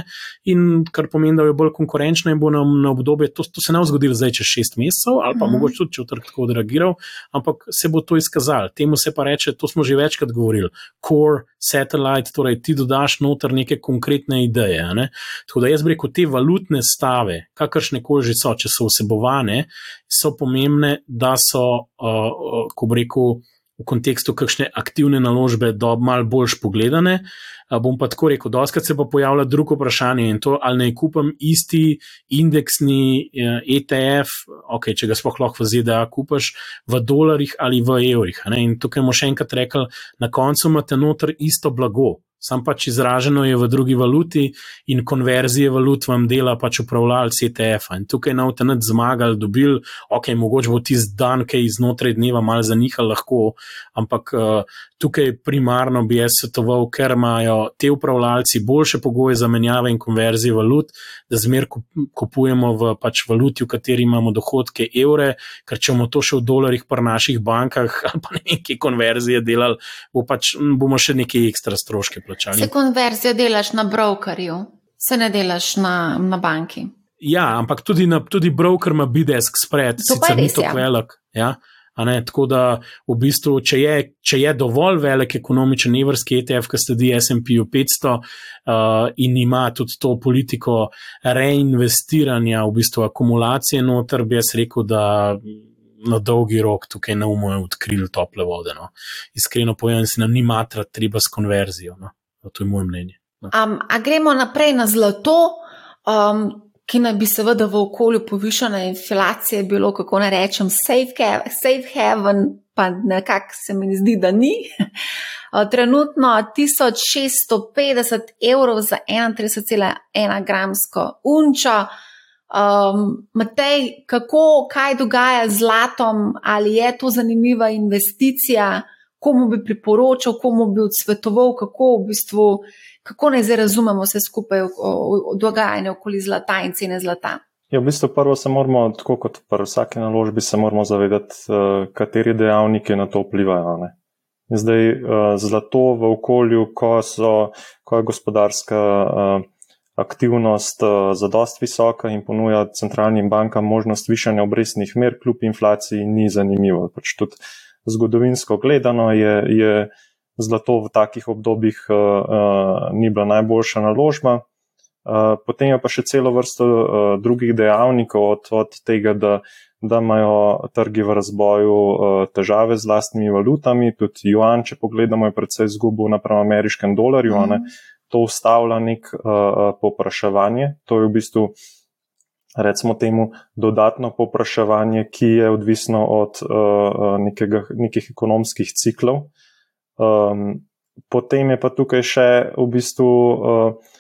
in kar pomeni, da je bolj konkurenčna in bo nam na obdobje, to, to se ne bo zgodilo zdaj čez šest mesecev, ali pa mm. mogoče tudi, če bo trg tako odreagiral, ampak se bo to izkazalo. Temu se pa reče, to smo že večkrat govorili, core satellite, torej ti dodaš noter neke konkretne ideje. Ne? Tako da jaz bi rekel, te valutne stave, kakršne koli že so, če so vsebovane, so pomembne, da so, uh, uh, ko bi rekel, v kontekstu kakšne aktivne naložbe, da bo malo boljš pogledane. Uh, bom pa tako rekel, doskrat se pa pojavlja drugo vprašanje in to, ali naj kupim isti indeksni ETF, ok, če ga sploh lahko v ZDA kupaš, v dolarjih ali v evrih. In tukaj bomo še enkrat rekli, na koncu imate noter isto blago sam pač izraženo je v drugi valuti in konverzije valut vam dela pač upravljalec ETF-a. In tukaj na UTNET zmagali, dobili, ok, mogoče bo tisti dan, ki je iznotraj dneva mal zanihal lahko, ampak uh, tukaj primarno bi jaz svetoval, ker imajo te upravljalci boljše pogoje za menjave in konverzije valut, da zmer kupujemo v pač valuti, v kateri imamo dohodke evre, ker če bomo to še v dolarjih pri naših bankah <laughs> ali pa neke konverzije delali, bo pač, bomo še neke ekstra stroške plačali. Se konverzijo delaš na brokerju, se ne delaš na, na banki. Ja, ampak tudi, na, tudi broker ima bidesk spread, sicer ni tako ja. velik. Ja? Ne, tako da, v bistvu, če je, če je dovolj velik ekonomičen evrski ETF, ki sledi SP-ju 500 uh, in ima tudi to politiko reinvestiranja, v bistvu akumulacije noter, bi jaz rekel, da na dolgi rok tukaj ne bomo odkrili tople vode. No. Iskreno povem, se nam ni matra treba s konverzijo. No. No, to je moje mnenje. No. Um, a gremo naprej na zlato, um, ki naj bi seveda v okolju povišene inflacije bilo, kako naj rečem, safe, safe haven, pa nekako se mi zdi, da ni. <laughs> Trenutno 1650 evrov za 31,1 gramsko unčo. Um, Matej, kako, kaj dogaja z zlatom, ali je to zanimiva investicija? Komu bi priporočal, komu bi odsvetoval, kako v bistvu, kako naj zdaj razumemo vse skupaj o dogajanju okoli zlata in cene zlata. Ja, v bistvu prvo se moramo, tako kot pri vsaki naložbi, se moramo zavedati, uh, kateri dejavniki na to vplivajo. Ne? Zdaj, uh, zlato v okolju, ko, so, ko je gospodarska uh, aktivnost uh, zadost visoka in ponuja centralnim bankam možnost višanja obrestnih mer, kljub inflaciji, ni zanimivo. Pač tudi, zgodovinsko gledano je, je zlato v takih obdobjih uh, uh, ni bila najboljša naložba. Uh, potem je pa še celo vrsto uh, drugih dejavnikov, od, od tega, da, da imajo trgi v razvoju uh, težave z lastnimi valutami, tudi juan, če pogledamo, je predvsej izgubil napram ameriškem dolarju, mm -hmm. to ustavlja nek uh, popraševanje. To je v bistvu uh, recimo temu, dodatno popraševanje, ki je odvisno od uh, nekega, nekih ekonomskih ciklov. Um, potem je pa tukaj še v bistvu uh,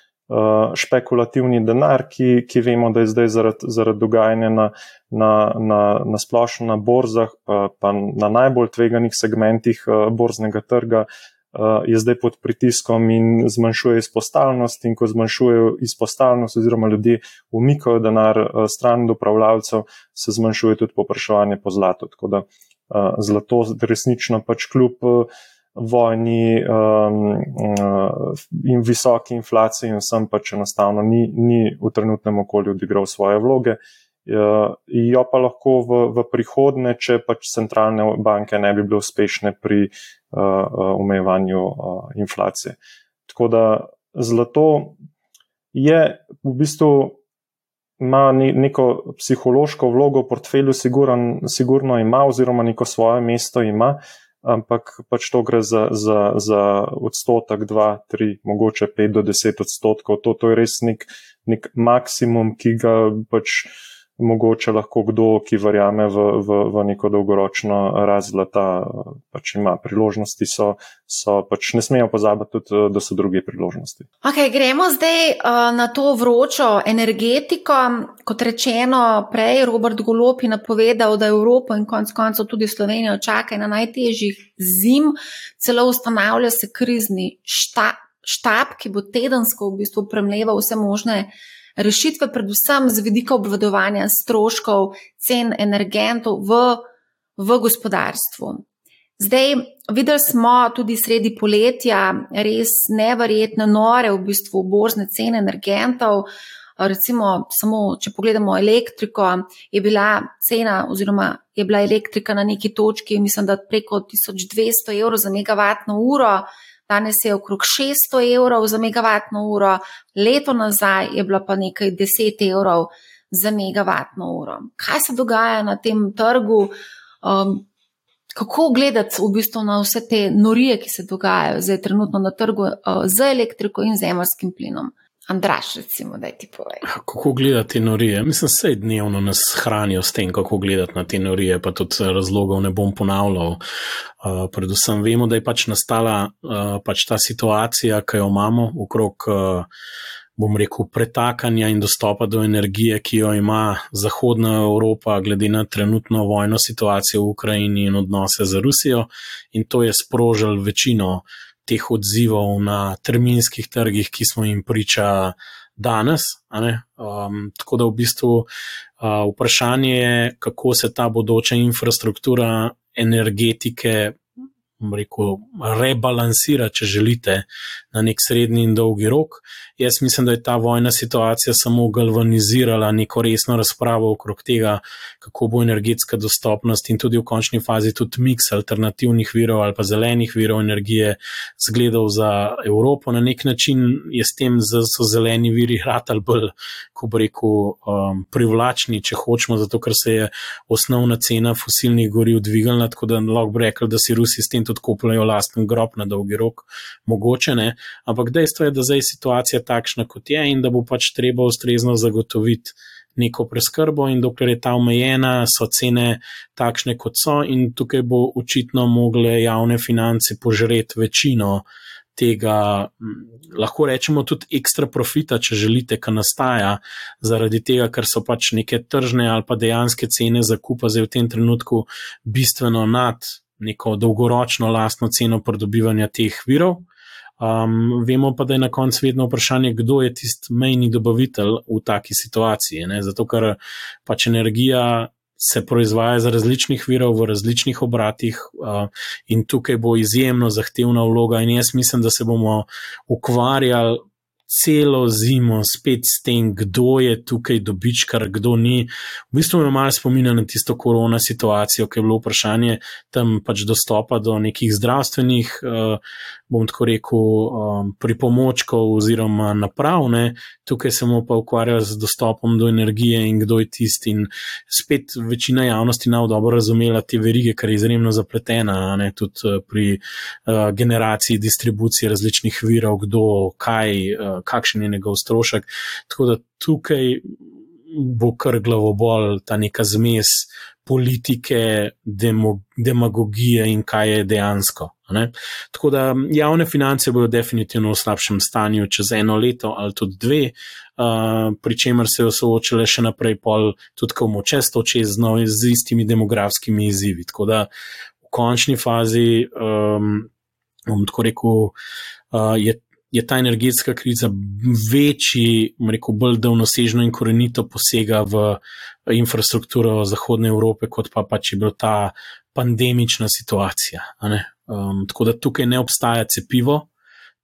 špekulativni denar, ki, ki vemo, da je zdaj zaradi, zaradi dogajanja na, na, na, na splošno na borzah, pa, pa na najbolj tveganih segmentih borznega trga, je zdaj pod pritiskom in zmanjšuje izpostavljenost. In ko zmanjšuje izpostavljenost, oziroma ljudje umikajo denar stran do upravljavcev, se zmanjšuje tudi popraševanje po zlatu. Tako da zlato resnično pač kljub vojni um, uh, in visoki inflaciji, in vsem pač enostavno ni, ni v trenutnem okolju odigral svoje vloge. Uh, jo pa lahko v, v prihodnje, če pač centralne banke ne bi bile uspešne pri uh, omejevanju uh, uh, inflacije. Tako da zlato je v bistvu. Ma neko psihološko vlogo v portfelju, sigurno ima, oziroma neko svoje mesto ima, ampak pač to gre za, za, za odstotek, dva, tri, mogoče pet do deset odstotkov. To, to je res nek, nek maksimum, ki ga pač mogoče lahko kdo, ki verjame v, v, v neko dolgoročno razlata, pač ima priložnosti, so, so pač ne smejo pozabiti tudi, da so druge priložnosti. Okay, gremo zdaj uh, na to vročo energetiko. Kot rečeno, prej Robert Golop je napovedal, da Evropo in konec koncev tudi Slovenijo čaka na najtežjih zim, celo ustanavlja se krizni štab, štab ki bo tedensko v bistvu premleval vse možne rešitve, predvsem z vidika obvladovanja stroškov, cen energentov v, v gospodarstvu. Zdaj, videli smo tudi sredi poletja res neverjetne, nore v bistvu borzne cene energentov. Recimo, samo če pogledamo elektriko, je bila cena, oziroma je bila elektrika na neki točki, mislim, da preko 1200 evrov za megavatno uro, danes je okrog 600 evrov za megavatno uro, leto nazaj je bila pa nekaj 10 evrov za megavatno uro. Kaj se dogaja na tem trgu? Um, kako gledati v bistvu na vse te norije, ki se dogajajo zdaj trenutno na trgu uh, z elektriko in zemljskim plinom? Andraš, recimo, da ti povej. Kako gledati norije? Mislim, da se dnevno nas hranijo s tem, kako gledati na te norije, pa tudi razlogov ne bom ponavljal. Uh, predvsem vemo, da je pač nastala uh, pač ta situacija, ki jo imamo okrog, uh, bom rekel, pretakanja in dostopa do energije, ki jo ima Zahodna Evropa, glede na trenutno vojno situacijo v Ukrajini in odnose z Rusijo, in to je sprožil večino teh odzivov na terminskih trgih, ki smo jim priča danes. Um, tako da v bistvu uh, vprašanje je, kako se ta bodoča infrastruktura energetike rekel, rebalansira, če želite, na nek srednji in dolgi rok. Jaz mislim, da je ta vojna situacija samo galvanizirala neko resno razpravo okrog tega, kako bo energetska dostopnost in tudi v končni fazi tudi miks alternativnih virov ali pa zelenih virov energije zgledal za Evropo. Na nek način je s tem, da so zeleni viri hrati ali bolj, ko bo rekel, um, privlačni, če hočemo, zato ker se je osnovna cena fosilnih goriv dvignila, tako da lahko bi rekel, da si Rusi s tem tudi kupljajo lasten grob na dolgi rok, mogoče ne. Ampak dejstvo je, da zdaj je situacija takšna, kot je, in da bo pač treba ustrezno zagotoviti neko preskrbo, in dokler je ta omejena, so cene takšne, kot so, in tukaj bo očitno mogle javne finance požreti večino. Tega lahko rečemo tudi ekstra profita, če želite, ki nastaja zaradi tega, ker so pač neke tržne ali pa dejanske cene zakupa zdaj v tem trenutku bistveno nad neko dolgoročno lastno ceno pridobivanja teh virov. Um, vemo pa, da je na koncu vedno vprašanje, kdo je tisti mejni dobavitelj v taki situaciji. Ne? Zato, ker pač energija se proizvaja iz različnih virov v različnih obratih uh, in tukaj bo izjemno zahtevna vloga. In jaz mislim, da se bomo ukvarjali celo zimo spet s tem, kdo je tukaj dobičkar, kdo ni. V bistvu me malo spominja na tisto korona situacijo, ki je bilo vprašanje tam pač dostopa do nekih zdravstvenih, uh, bom tako rekel, um, pripomočkov oziroma napravne, tukaj se bomo pa ukvarjali z dostopom do energije in kdo je tisti. In spet večina javnosti nav dobro razumela te verige, kar je izjemno zapletena, ne, tudi uh, pri uh, generaciji distribucije različnih virov, kdo, kaj. Kakšen je njegov strošek. Tako da tukaj bo kar glavo bolj ta neka zmes politike, demagogije in kaj je dejansko. Ne? Tako da javne finance bodo definitivno v slabšem stanju čez eno leto ali tudi dve, uh, pri čemer se jo soočale še naprej, pol tudi ko bomo čez to čez novi, z istimi demografskimi izzivi. Tako da v končni fazi, um, bom tako rekel, uh, je je ta energetska kriza večji, rekel, bolj daljnosežno in korenito posega v infrastrukturo Zahodne Evrope, kot pa pač je bila ta pandemična situacija. Um, tako da tukaj ne obstaja cepivo,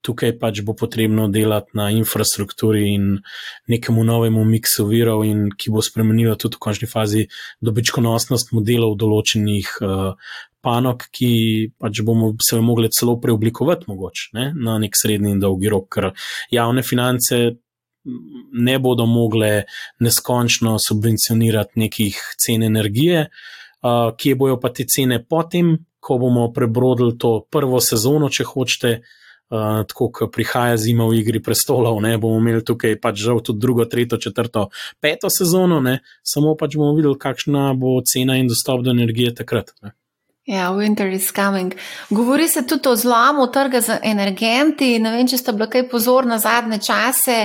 tukaj pač bo potrebno delati na infrastrukturi in nekemu novemu miksu virov, ki bo spremenila tudi v končni fazi dobičkonosnost modelov določenih uh, panog, ki pač bomo se mogli celo preoblikovati, mogoče ne, na nek srednji in dolgi rok, ker javne finance ne bodo mogle neskončno subvencionirati nekih cen energije, uh, kje bojo pa te cene potem, ko bomo prebrodili to prvo sezono, če hočete. Uh, tako, ko prihaja zima v igri prestolov, ne bomo imeli tukaj pač žal tudi drugo, tretjo, četrto, peto sezono, ne, samo pač bomo videli, kakšna bo cena in dostop do energije takrat. Ne. Ja, winter is coming. Govori se tudi o zlomu trga z energenti. Ne vem, če ste bili kaj pozorni na zadnje čase.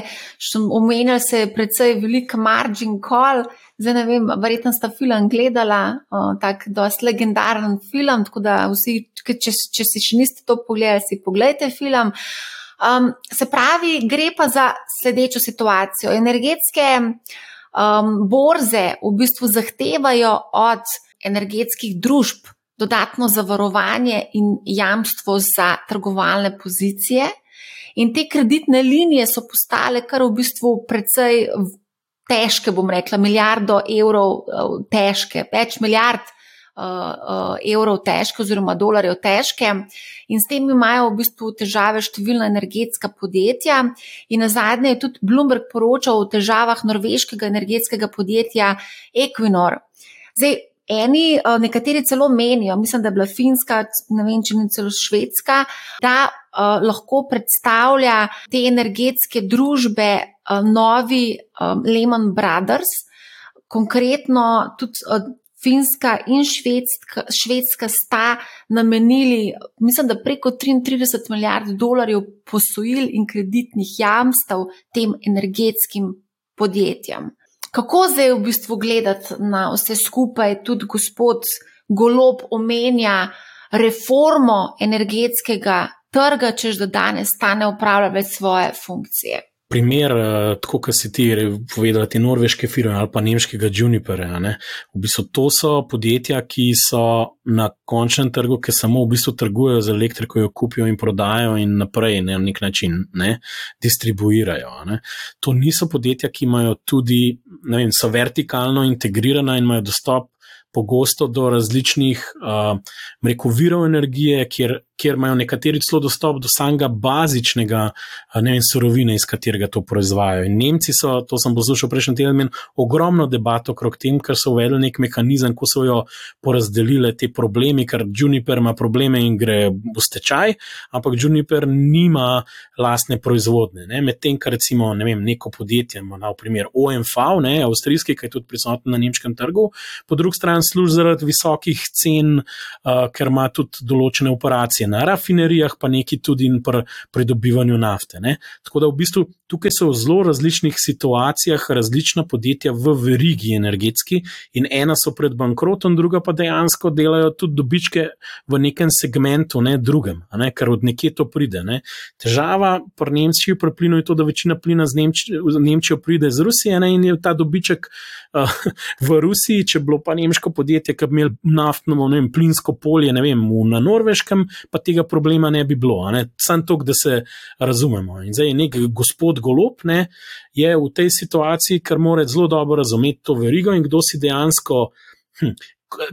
Omenjali se je predvsej velik margin call. Zdaj ne vem, verjetno sta film gledala, tako dost legendaren film, tako da vsi, če, če si še niste to pogledali, si pogledajte film. Um, se pravi, gre pa za sledečo situacijo. Energetske um, borze v bistvu zahtevajo od energetskih družb, dodatno zavarovanje in jamstvo za trgovalne pozicije. In te kreditne linije so postale kar v bistvu precej težke, bom rekla, milijardo evrov eh, težke, več milijard uh, evrov težke oziroma dolarjev težke. In s tem imajo v bistvu težave številna energetska podjetja. In na zadnje je tudi Bloomberg poročal o težavah norveškega energetskega podjetja Equinor. Zdaj, Eni, eh, nekateri celo menijo, mislim, da je bila Finska, ne vem, če ne celo Švedska, da uh, lahko predstavlja te energetske družbe uh, novi um, Lehman Brothers. Konkretno tudi uh, Finska in Švedska, Švedska sta namenili, mislim, da preko 33 milijard dolarjev posojil in kreditnih jamstev tem energetskim podjetjem. Kako zdaj v bistvu gledati na vse skupaj, tudi gospod Golob omenja reformo energetskega trga, čež da danes ta ne upravlja več svoje funkcije primer, eh, tako kot si ti povedal, te norveške firme ali pa nemškega Juniperja. V bistvu to so podjetja, ki so na končnem trgu, ki samo v bistvu trgujejo z elektriko, jo kupijo in prodajo in naprej ne, na nek način ne, distribuirajo. Ne. To niso podjetja, ki imajo tudi, ne vem, so vertikalno integrirana in imajo dostop pogosto do različnih uh, rekel, virov energije, kjer, kjer imajo nekateri celo dostop do samega bazičnega vem, surovine, iz katerega to proizvajajo. In Nemci so, to sem poslušal prejšnji teden, ogromno debato okrog tem, ker so uvedli nek mehanizem, ko so jo porazdelili te probleme, ker Juniper ima probleme in gre v stečaj, ampak Juniper nima lastne proizvodne. Medtem, kar recimo ne vem, neko podjetje, na primer OMV, ne, avstrijski, ki je tudi prisoten na nemškem trgu, po drugi strani služi zaradi visokih cen, uh, ker ima tudi določene operacije na rafinerijah, pa neki tudi pri pridobivanju nafte. Ne. Tako da v bistvu tukaj so v zelo različnih situacijah različna podjetja v verigi energetski in ena so pred bankrotom, druga pa dejansko delajo tudi dobičke v nekem segmentu, ne drugem, ne, ker od nekje to pride. Ne. Težava pri Nemčiji pri plinu je to, da večina plina z Nemčijo pride iz Rusije ne, in je ta dobiček uh, <laughs> v Rusiji, če bilo pa nemško podjetje, ki bi imeli naftno, ne vem, plinsko polje, ne vem, na Norveškem, pa tega problema ne bi bilo. Sam to, da se razumemo. In zdaj je nek gospod Golop, ne, je v tej situaciji, ker mora zelo dobro razumeti to verigo in kdo si dejansko. Hm,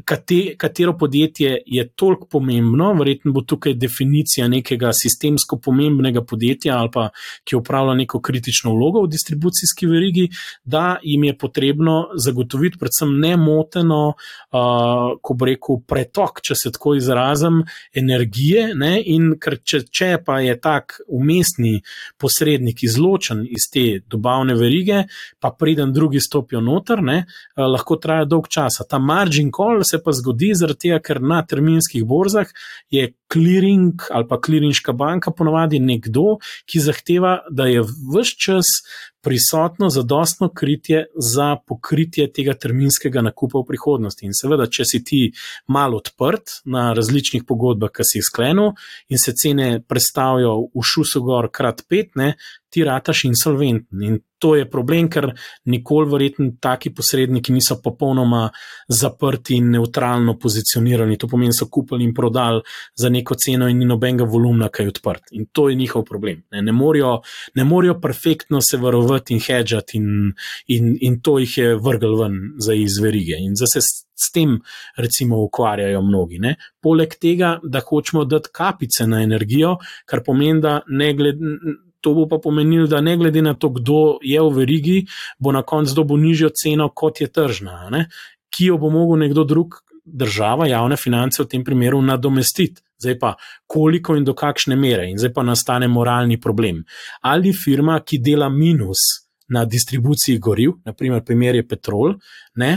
kate, katero podjetje je toliko pomembno, verjetno bo tukaj definicija nekega sistemsko pomembnega podjetja ali pa ki upravlja neko kritično vlogo v distribucijski verigi, da jim je potrebno zagotoviti predvsem nemoteno, uh, ko bo rekel, pretok, če se tako izrazim, energije. Ne? In ker če, če pa je tak umestni posrednik izločen iz te dobavne verige, pa preden drugi stopijo noter, ne? lahko traja dolg časa. Ta margin call se pa zgodi zaradi tega, ker na terminskih borzah je clearing ali pa clearingška banka ponovadi nekdo, ki zahteva, da je vse čas prisotno zadostno kritje za pokritje tega terminskega nakupa v prihodnosti. In seveda, če si ti malo odprt na različnih pogodbah, ki si jih sklenil in se cene predstavijo v šusu gor krat pet, ne, ti rataš insolventni. In to je problem, ker nikoli verjetno taki posredniki niso popolnoma zaprti in neutralno pozicionirani. To pomeni, so kupili in prodali za neko ceno in ni nobenega volumna, ki je odprt. In to je njihov problem. Ne, ne morajo perfektno se varovati in hedžati in, in, in to jih je vrgel ven za izverige. In zase s tem recimo ukvarjajo mnogi. Ne. Poleg tega, da hočemo dati kapice na energijo, kar pomeni, da ne glede. To bo pa pomenilo, da ne glede na to, kdo je v verigi, bo na koncu dobil nižjo ceno, kot je tržna, ne? ki jo bo mogel nekdo drug, država, javne finance v tem primeru nadomestiti. Zdaj pa, koliko in do kakšne mere, in zdaj pa nastane moralni problem. Ali firma, ki dela minus na distribuciji goriv, naprimer, primer je Petrol, ne,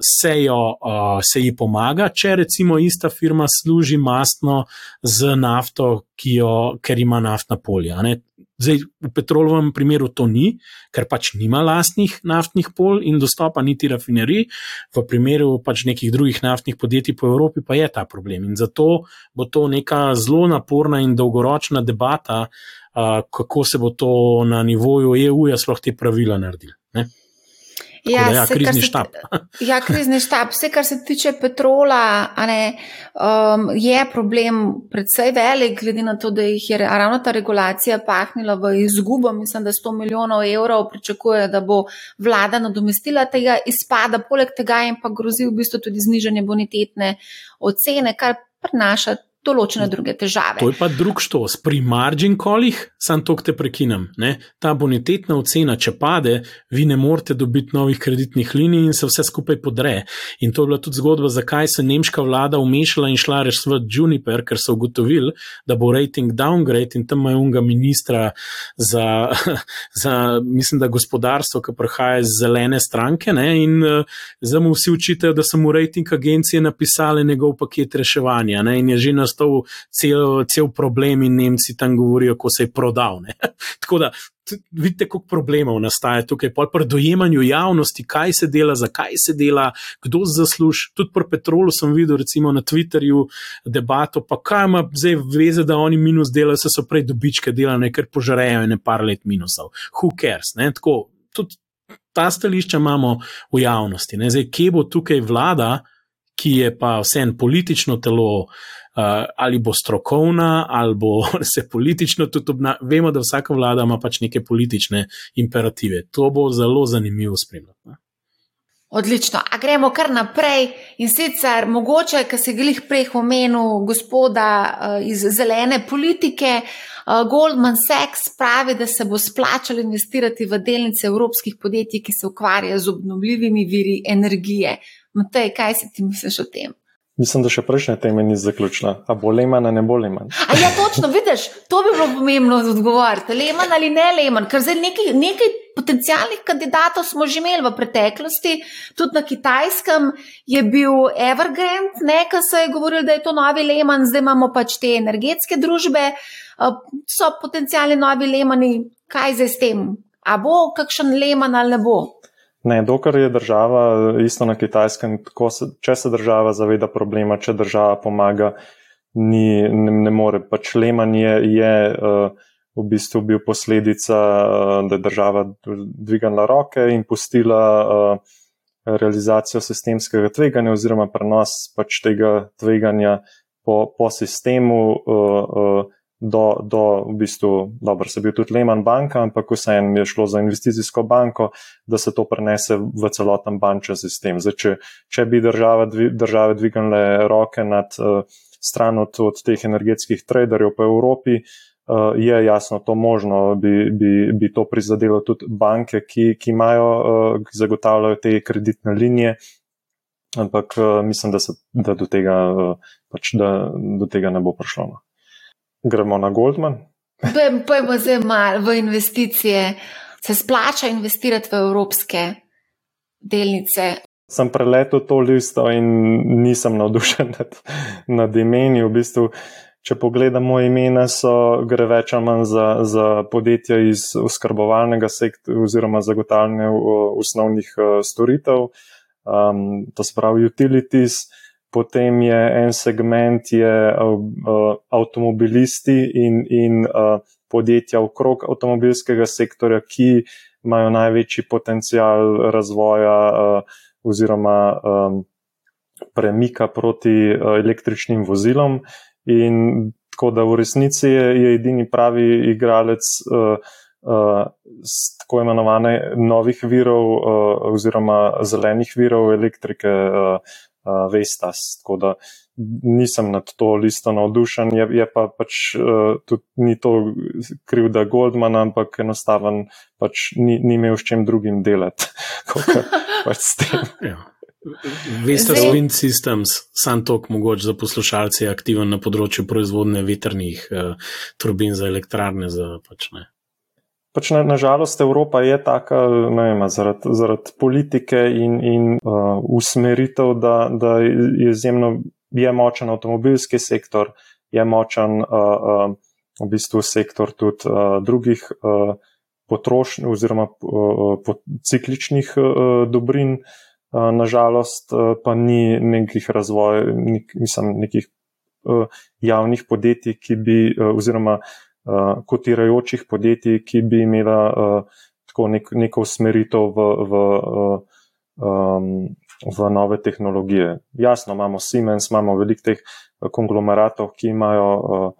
se, jo, se ji pomaga, če recimo ista firma služi mastno z nafto, jo, ker ima naftna polja. Ne. Zdaj, v petrolovem primeru to ni, ker pač nima lastnih naftnih pol in dostopa niti rafinerij, v primeru pač nekih drugih naftnih podjetij po Evropi pa je ta problem. In zato bo to neka zelo naporna in dolgoročna debata, uh, kako se bo to na nivoju EU-ja sploh te pravila naredili. Ja, ja, krizni štab. ja, krizni štab. Vse, kar se tiče petrola, ne, um, je problem predvsej velik, glede na to, da jih je ravno ta regulacija pahnila v izgubo. Mislim, da 100 milijonov evrov pričakuje, da bo vlada nadomestila tega izpada, poleg tega jim pa grozi v bistvu tudi znižanje bonitetne ocene, kar prinaša določene druge težave. To je pa drug štos. Pri margin callih, sam to te prekinem, ne? ta bonitetna ocena, če pade, vi ne morete dobiti novih kreditnih linij in se vse skupaj podre. In to je bila tudi zgodba, zakaj se nemška vlada umešala in šla reš v Juniper, ker so ugotovili, da bo rating downgrade in tam imajo unga ministra za, <laughs> za, mislim, da gospodarstvo, ki prihaja iz zelene stranke ne? in uh, zdaj mu vsi učitajo, da so mu rating agencije napisali njegov paket reševanja ne? in je že nas nastal cel, cel problem in Nemci tam govorijo, ko se je prodal. <laughs> Tako da vidite, koliko problemov nastaja tukaj, pa pri dojemanju javnosti, kaj se dela, zakaj se dela, kdo zasluži. Tudi pri Petrolu sem videl, recimo na Twitterju, debato, pa kaj ima zdaj veze, da oni minus delajo, se so prej dobičke delali, ker požarejo in par let minusov. Who cares? Ne? Tako, tudi ta stališča imamo v javnosti. Ne? Zdaj, kje bo tukaj vlada, ki je pa vsem politično telo, uh, ali bo strokovna, ali bo <laughs> se politično tudi obnašala. Vemo, da vsaka vlada ima pač neke politične imperative. To bo zelo zanimivo spremljati. Odlično. A gremo kar naprej in sicer mogoče, ker se glih prej omenil gospoda uh, iz zelene politike. Uh, Goldman Sachs pravi, da se bo splačalo investirati v delnice evropskih podjetij, ki se ukvarjajo z obnovljivimi viri energije. Matej, kaj si ti misliš o tem? Mislim, da še prejšnja tema ni zaključila. A bo Leman ali ne bo Leman? A ja, točno, vidiš, to bi bilo pomembno odgovoriti. Leman ali ne Leman, ker zdaj nekaj, nekaj potencijalnih kandidatov smo že imeli v preteklosti. Tudi na kitajskem je bil Evergrande, nekaj se je govorilo, da je to novi Leman, zdaj imamo pač te energetske družbe, so potencijalni novi Lemani. Kaj zdaj s tem? A bo kakšen Leman ali ne bo? Ne, dokler je država isto na kitajskem, se, če se država zaveda problema, če država pomaga, ni, ne, ne more. Pač Leman je, uh, v bistvu bil posledica, uh, da je država dvignila roke in pustila uh, realizacijo sistemskega tveganja oziroma prenos pač tega tveganja po, po sistemu. Do, do v bistvu, dobro, se bil tudi Lehman banka, ampak vseeno je šlo za investicijsko banko, da se to prenese v celoten bančni sistem. Zdaj, če, če bi država, države dvignile roke nad uh, stran od, od teh energetskih traderjev po Evropi, uh, je jasno to možno, bi, bi, bi to prizadelo tudi banke, ki, ki imajo, uh, zagotavljajo te kreditne linije. Ampak uh, mislim, da, se, da, do tega, uh, pač, da do tega ne bo prišlo. No. Gremo na Goldman. Pojmo zdaj malo v investicije. Se splača investirati v evropske delnice? Sem preletel to listo in nisem navdušen nad, nad imeni. V bistvu, če pogledamo imena, so gre več ali manj za, za podjetja iz oskrbovalnega sektorja oziroma zagotavljanja osnovnih storitev, um, to se pravi utilities. Potem je en segment, je uh, avtomobilisti in, in uh, podjetja okrog avtomobilskega sektorja, ki imajo največji potencial razvoja uh, oziroma premika proti električnim vozilom. In tako da v resnici je, je edini pravi igralec uh, tako imenovane novih virov oziroma zelenih virov elektrike uh, Vestas. Tako da nisem nad to listo navdušen, je, je pa pač uh, tudi ni to krivda Goldmana, ampak enostaven pač ni, ni imel s čem drugim delati. <laughs> pač s tem. Ja. Veste, da je Wind Systems, sam tok mogoče za poslušalce, aktiven na področju proizvodne vetrnih uh, turbin za elektrarne. Za, pač, pač na, nažalost, Evropa je taka, zaradi zarad politike in, in uh, usmeritev, da, da je izjemno je močen avtomobilski sektor, je močen uh, uh, v bistvu sektor tudi uh, drugih uh, potrošnj oziroma uh, uh, cikličnih uh, dobrin. Nažalost, pa ni nekih razvojev, nek, mislim, nekih javnih podjetij, ki bi, oziroma kotirajočih podjetij, ki bi imela tako nek, neko usmeritev v, v, v nove tehnologije. Jasno, imamo Siemens, imamo veliko teh konglomeratov, ki imajo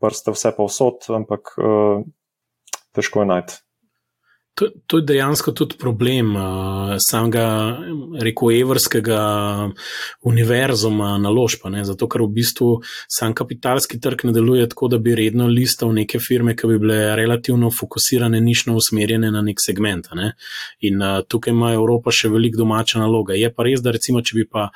prste vse pa vsot, ampak težko je najti. To, to je dejansko tudi problem uh, samega, reko, evrskega univerzuma naložba. Ne? Zato, ker v bistvu sam kapitalski trg ne deluje tako, da bi redno listal neke firme, ki bi bile relativno fokusirane, nišno usmerjene na nek segment. Ne? In uh, tukaj ima Evropa še veliko domača naloga. Je pa res, da recimo, če bi pa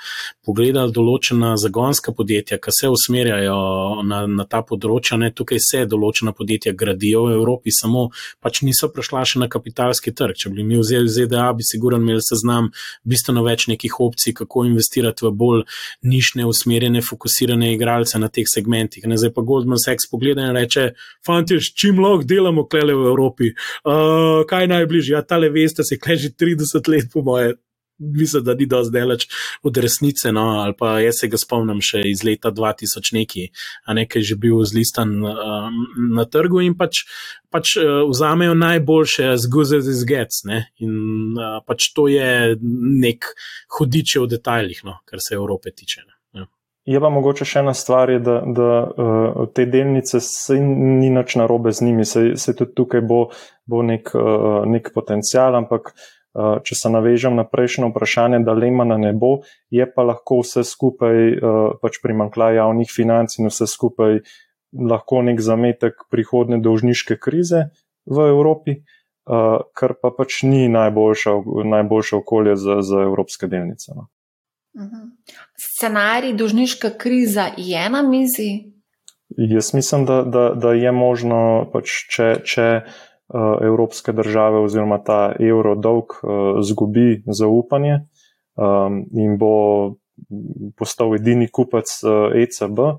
pogledali določena zagonska podjetja, ki se usmerjajo na, na ta področja, ne? tukaj se določena podjetja gradijo v Evropi, samo pač niso prišla še na kapital kapitalski trg. Če bi mi vzeli ZDA, bi sigurno imeli seznam bistveno več nekih opcij, kako investirati v bolj nišne, usmerjene, fokusirane igralce na teh segmentih. Ne, zdaj pa Goldman Sachs pogleda in reče: Fanti, čim lahko delamo klele v Evropi, uh, kaj najbližje? Ja, tale veste, se kleži 30 let, po moje mislim, da ni dosti daleč od resnice. No, ali pa jaz se ga spomnim še iz leta 2000, neki, a nekaj že bil zlistan uh, na trgu in pač, pač uh, vzamejo najboljše zguze iz gec. In uh, pač to je nek hudiče v detajlih, no, kar se Evrope tiče. Ja. Je pa mogoče še ena stvar, da, da uh, te delnice se ni nič narobe z njimi, se, se tudi tukaj bo, bo nek, uh, nek potencial, ampak uh, če se navežem na prejšnjo vprašanje, da Lemana ne bo, je pa lahko vse skupaj, eh, pač primankljaj javnih financ in vse skupaj lahko nek zametek prihodne dolžniške krize v Evropi, eh, kar pa pač ni najboljša, najboljše okolje za, za evropske delnice. No. Mhm. Scenarij dolžniška kriza je na mizi? Jaz mislim, da, da, da je možno, pač, če, če uh, Eh, evropske države oziroma ta evro dolg eh, zgubi zaupanje ehm, in bo postal edini kupec ECB, eh,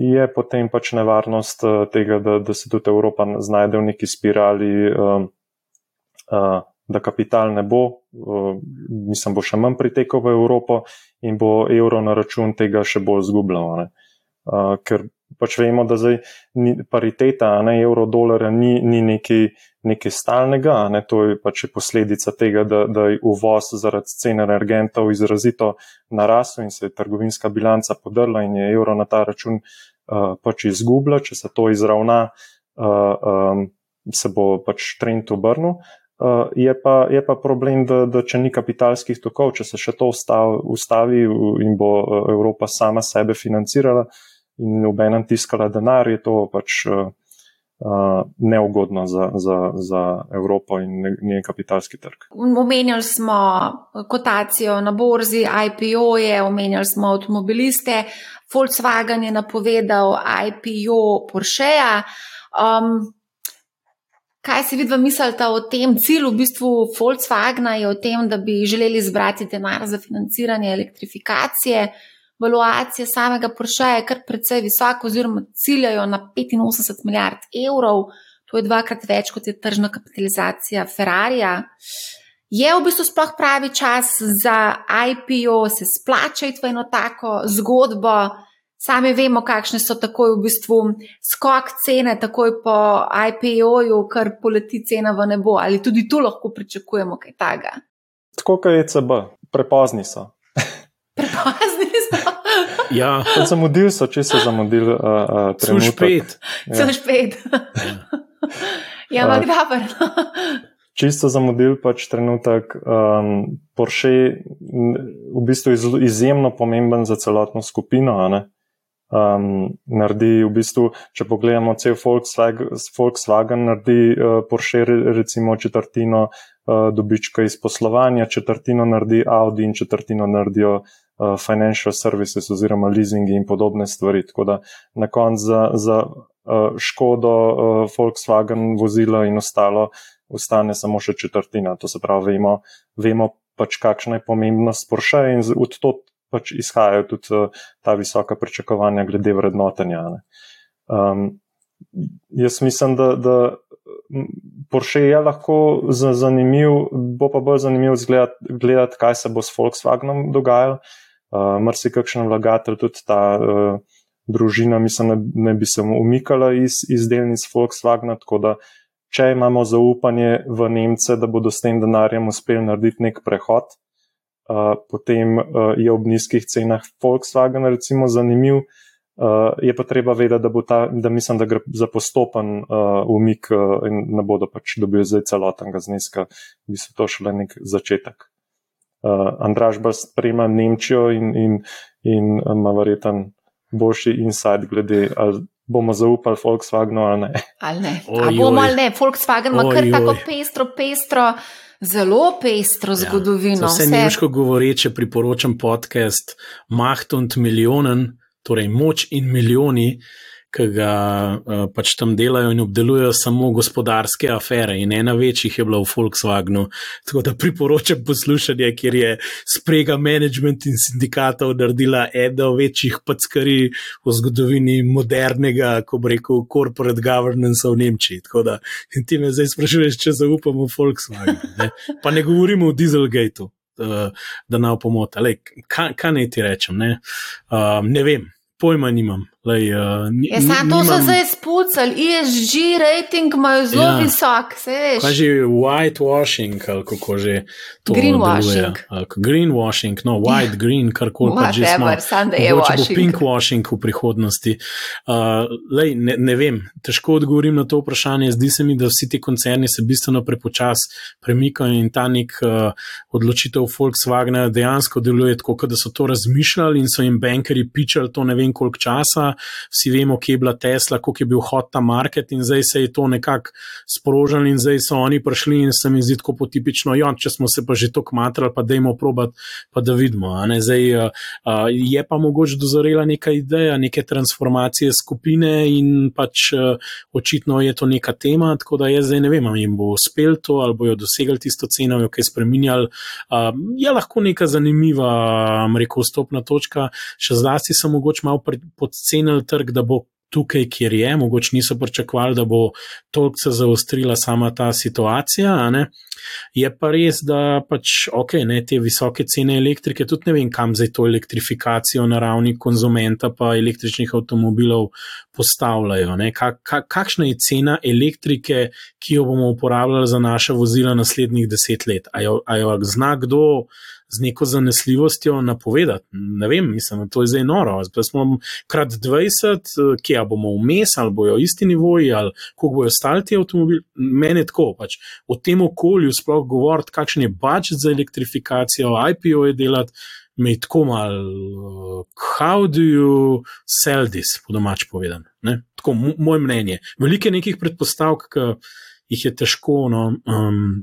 e je potem pač nevarnost tega, da, da se tudi Evropa znajde v neki spirali, ehm, da kapital ne bo, mislim, bo še manj pritekal v Evropo in bo evro na račun tega še bolj zgubljal. Ker pač vemo, da zdaj ni, pariteta, ne evro, dolarja ni, ni nekaj, nekaj stalnega, ne, to je pač posledica tega, da, da je uvoz zaradi cen energentov izrazito narasel in se je trgovinska bilanca podrla in je evro na ta račun uh, pač izgubila. Če se to izravna, uh, um, se bo pač trend obrnil. Uh, je, pa, je pa problem, da, da če ni kapitalskih tokov, če se še to ustavi in bo Evropa sama sebe financirala, uh, in nobenem tiskala denar, je to pač uh, neugodno za, za, za Evropo in njen kapitalski trg. Omenjali smo kotacijo na borzi, IPO je, omenjali smo avtomobiliste, Volkswagen je napovedal IPO Porscheja. Um, Kaj si vidva mislite o tem cilju, v bistvu Volkswagna je o tem, da bi želeli zbrati denar za financiranje elektrifikacije, valuacija samega Porsche je kar precej visoka, oziroma ciljajo na 85 milijard evrov, to je dvakrat več kot je tržna kapitalizacija Ferrarija. Je v bistvu sploh pravi čas za IPO, se splača iti v eno tako zgodbo. Sami vemo, kakšne so takoj v bistvu skok cene, takoj po IPO-ju, kar poleti cena v nebo. Ali tudi tu lahko pričakujemo kaj takega? Tako kot je ECB, prepozni so. Prepozni so. Ja, zamudili so, če so zamudili. Uh, uh, so špet. Ja. So špet. ja, ampak uh, dobro. Čisto zamudili pač trenutek. Um, Porsche v bistvu je izjemno pomemben za celotno skupino. Um, naredi v bistvu, če pogledamo cel Volkswagen, Volkswagen naredi uh, Porsche recimo četrtino uh, dobička iz poslovanja, četrtino naredi Audi in četrtino naredijo uh, financial services oziroma leasingi in podobne stvari. Tako da na koncu za, za uh, škodo uh, Volkswagen vozila in ostalo ostane samo še četrtina. To se pravi, vemo, vemo pač kakšna je pomembnost Porsche in od to pač izhajajo tudi ta visoka pričakovanja glede vrednotenja. Um, jaz mislim, da, da Porsche je lahko zanimiv, bo pa bolj zanimiv gledati, gledati kaj se bo s Volkswagenom dogajalo uh, marsikakšen vlagatelj, tudi ta uh, družina, mislim, ne, ne bi se umikala iz, iz delnic Volkswagna. Tako da, če imamo zaupanje v Nemce, da bodo s tem denarjem uspeli narediti nek prehod, uh, potem uh, je ob nizkih cenah Volkswagen, recimo, zanimiv. Uh, je pa treba vedeti, da, ta, da mislim, da gre za postopen uh, umik uh, in ne bodo pač dobili zdaj celotnega zneska, bi se to šele nek začetek uh, Andraš bolj spremlja Nemčijo in, in, in ima verjeten boljši insight glede, ali bomo zaupali Volkswagenu ali ne. Ali ne. Ali bomo ali ne. Volkswagen ima kar tako pestro, pestro. Zelo pestro ja, zgodovino. Vse nemško govoreče priporočam podcast Macht und Millionen, torej moč in milijoni, ki ga uh, pač tam delajo in obdelujejo samo gospodarske afere. In ena večjih je bila v Volkswagenu. Tako da priporočam poslušanje, kjer je sprega management in sindikatov naredila eno večjih packari v zgodovini modernega, ko bi rekel, corporate governance v Nemčiji. Tako da ti me zdaj sprašuješ, če zaupamo v Volkswagen. Ne? Pa ne govorimo o Dieselgateu. Uh, da na opomota, kaj, kaj naj ti rečem? Ne, uh, ne vem, pojma nimam. Lej, uh, ni, ja, samo to so zdaj spucali, ESG rating imajo zelo ja. visok. Kaj že whitewashing, ali kako že to greenwashing. Greenwashing, no, white, green, karkoli pa že smo. Mogoče bo pinkwashing v prihodnosti. Uh, lej, ne, ne vem, težko odgovorim na to vprašanje. Zdi se mi, da vsi ti koncerni se bistveno prepočas premikajo in ta nek uh, odločitev Volkswagena dejansko deluje tako, da so to razmišljali in so jim bankeri pičali to ne vem koliko časa vsi vemo, kje je bila Tesla, koliko je bil hot ta market in zdaj se je to nekako sprožilo in zdaj so oni prišli in se mi zdi tako potipično, jo, če smo se pa že tako matrali, pa dajmo probat, pa da vidimo. Zdaj, uh, je pa mogoče dozorela neka ideja, neke transformacije skupine in pač uh, očitno je to neka tema, tako da jaz zdaj ne vem, ali jim bo uspel to ali bojo dosegli tisto ceno, jo kaj spremenjali. Uh, je lahko neka zanimiva, rekel, stopna točka, še zlasti sem mogoče malo podcen ocenili trg, da bo tukaj, kjer je, mogoče niso pričakovali, da bo toliko se zaostrila sama ta situacija. Je pa res, da pač ok, ne, te visoke cene elektrike, tudi ne vem, kam zdaj to elektrifikacijo na ravni konzumenta pa električnih avtomobilov postavljajo. Ka, ka, kakšna je cena elektrike, ki jo bomo uporabljali za naše vozila naslednjih deset let? A jo, a jo zna kdo? Z neko zanesljivostjo napovedati. Ne vem, mislim, da to je zdaj noro. Zdaj smo krat 20, kje bomo vmes, ali bojo isti nivoji, ali kako bojo ostali ti avtomobili. Mene tako, pač v tem okolju sploh govoriti, kakšen je budžet za elektrifikacijo, IPO je delati. Me je tako malo, how do you sell this, po domač povedan. Ne? Tako moje mnenje. Veliko je nekih predpostavk, ki jih je težko no, um,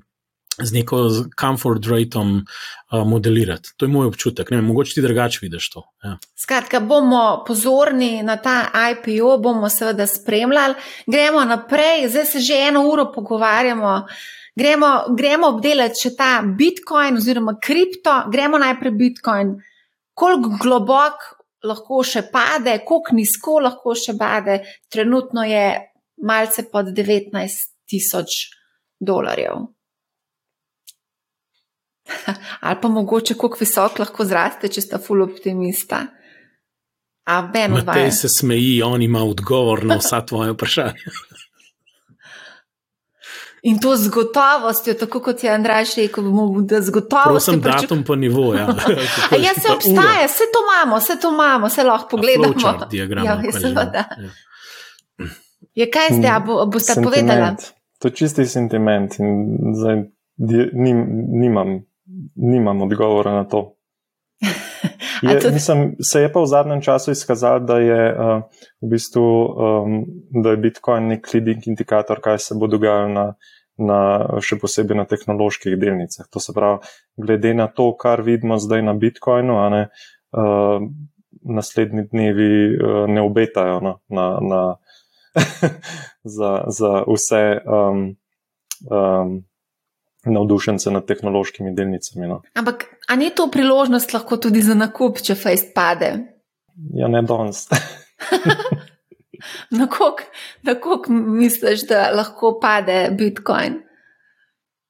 z neko comfort rateom uh, modelirati. To je moj občutek. Ne, mogoče ti drugače vidiš to. Ja. Skratka, bomo pozorni na ta IPO, bomo seveda spremljali. Gremo naprej, zdaj se že eno uro pogovarjamo. Gremo, gremo obdelati še ta Bitcoin oziroma kripto. Gremo najprej Bitcoin. Koliko globok lahko še pade, koliko nizko lahko še pade. Trenutno je malce pod 19 tisoč dolarjev. <laughs> Ali pa mogoče, koliko visok lahko zraste, če sta full optimista. A Ben, Matej se smeji, on ima odgovor na vsa tvoja vprašanja. <laughs> In to z gotovostjo, tako kot je Andrej rekel, bomo da z gotovostjo. Prosim, datum pa nivo. <laughs> Ja, ja se obstaja, vse to imamo, vse to imamo, vse lahko pogledamo. Diagram, ja, seveda. Ja. Je kaj zdaj, bo, boste povedali? To je čisti sentiment in zdaj nim, nimam, nimam odgovora na to. <laughs> Je, to... mislim, se je pa v zadnjem času izkazalo, da je uh, v bistvu um, da je Bitcoin nek leading indikator, kaj se bo dogajalo na, na, še posebej na tehnoloških delnicah. To se pravi, glede na to, kar vidimo zdaj na Bitcoinu, ne, uh, naslednji dnevi uh, ne obetajo no, na, na, <laughs> za, za vse. Um, um, navdušence nad tehnološkimi delnicami. No. Ampak, a ni to priložnost lahko tudi za nakup, če fejst pade? Ja, ne danes. <laughs> na koliko misliš, da lahko pade Bitcoin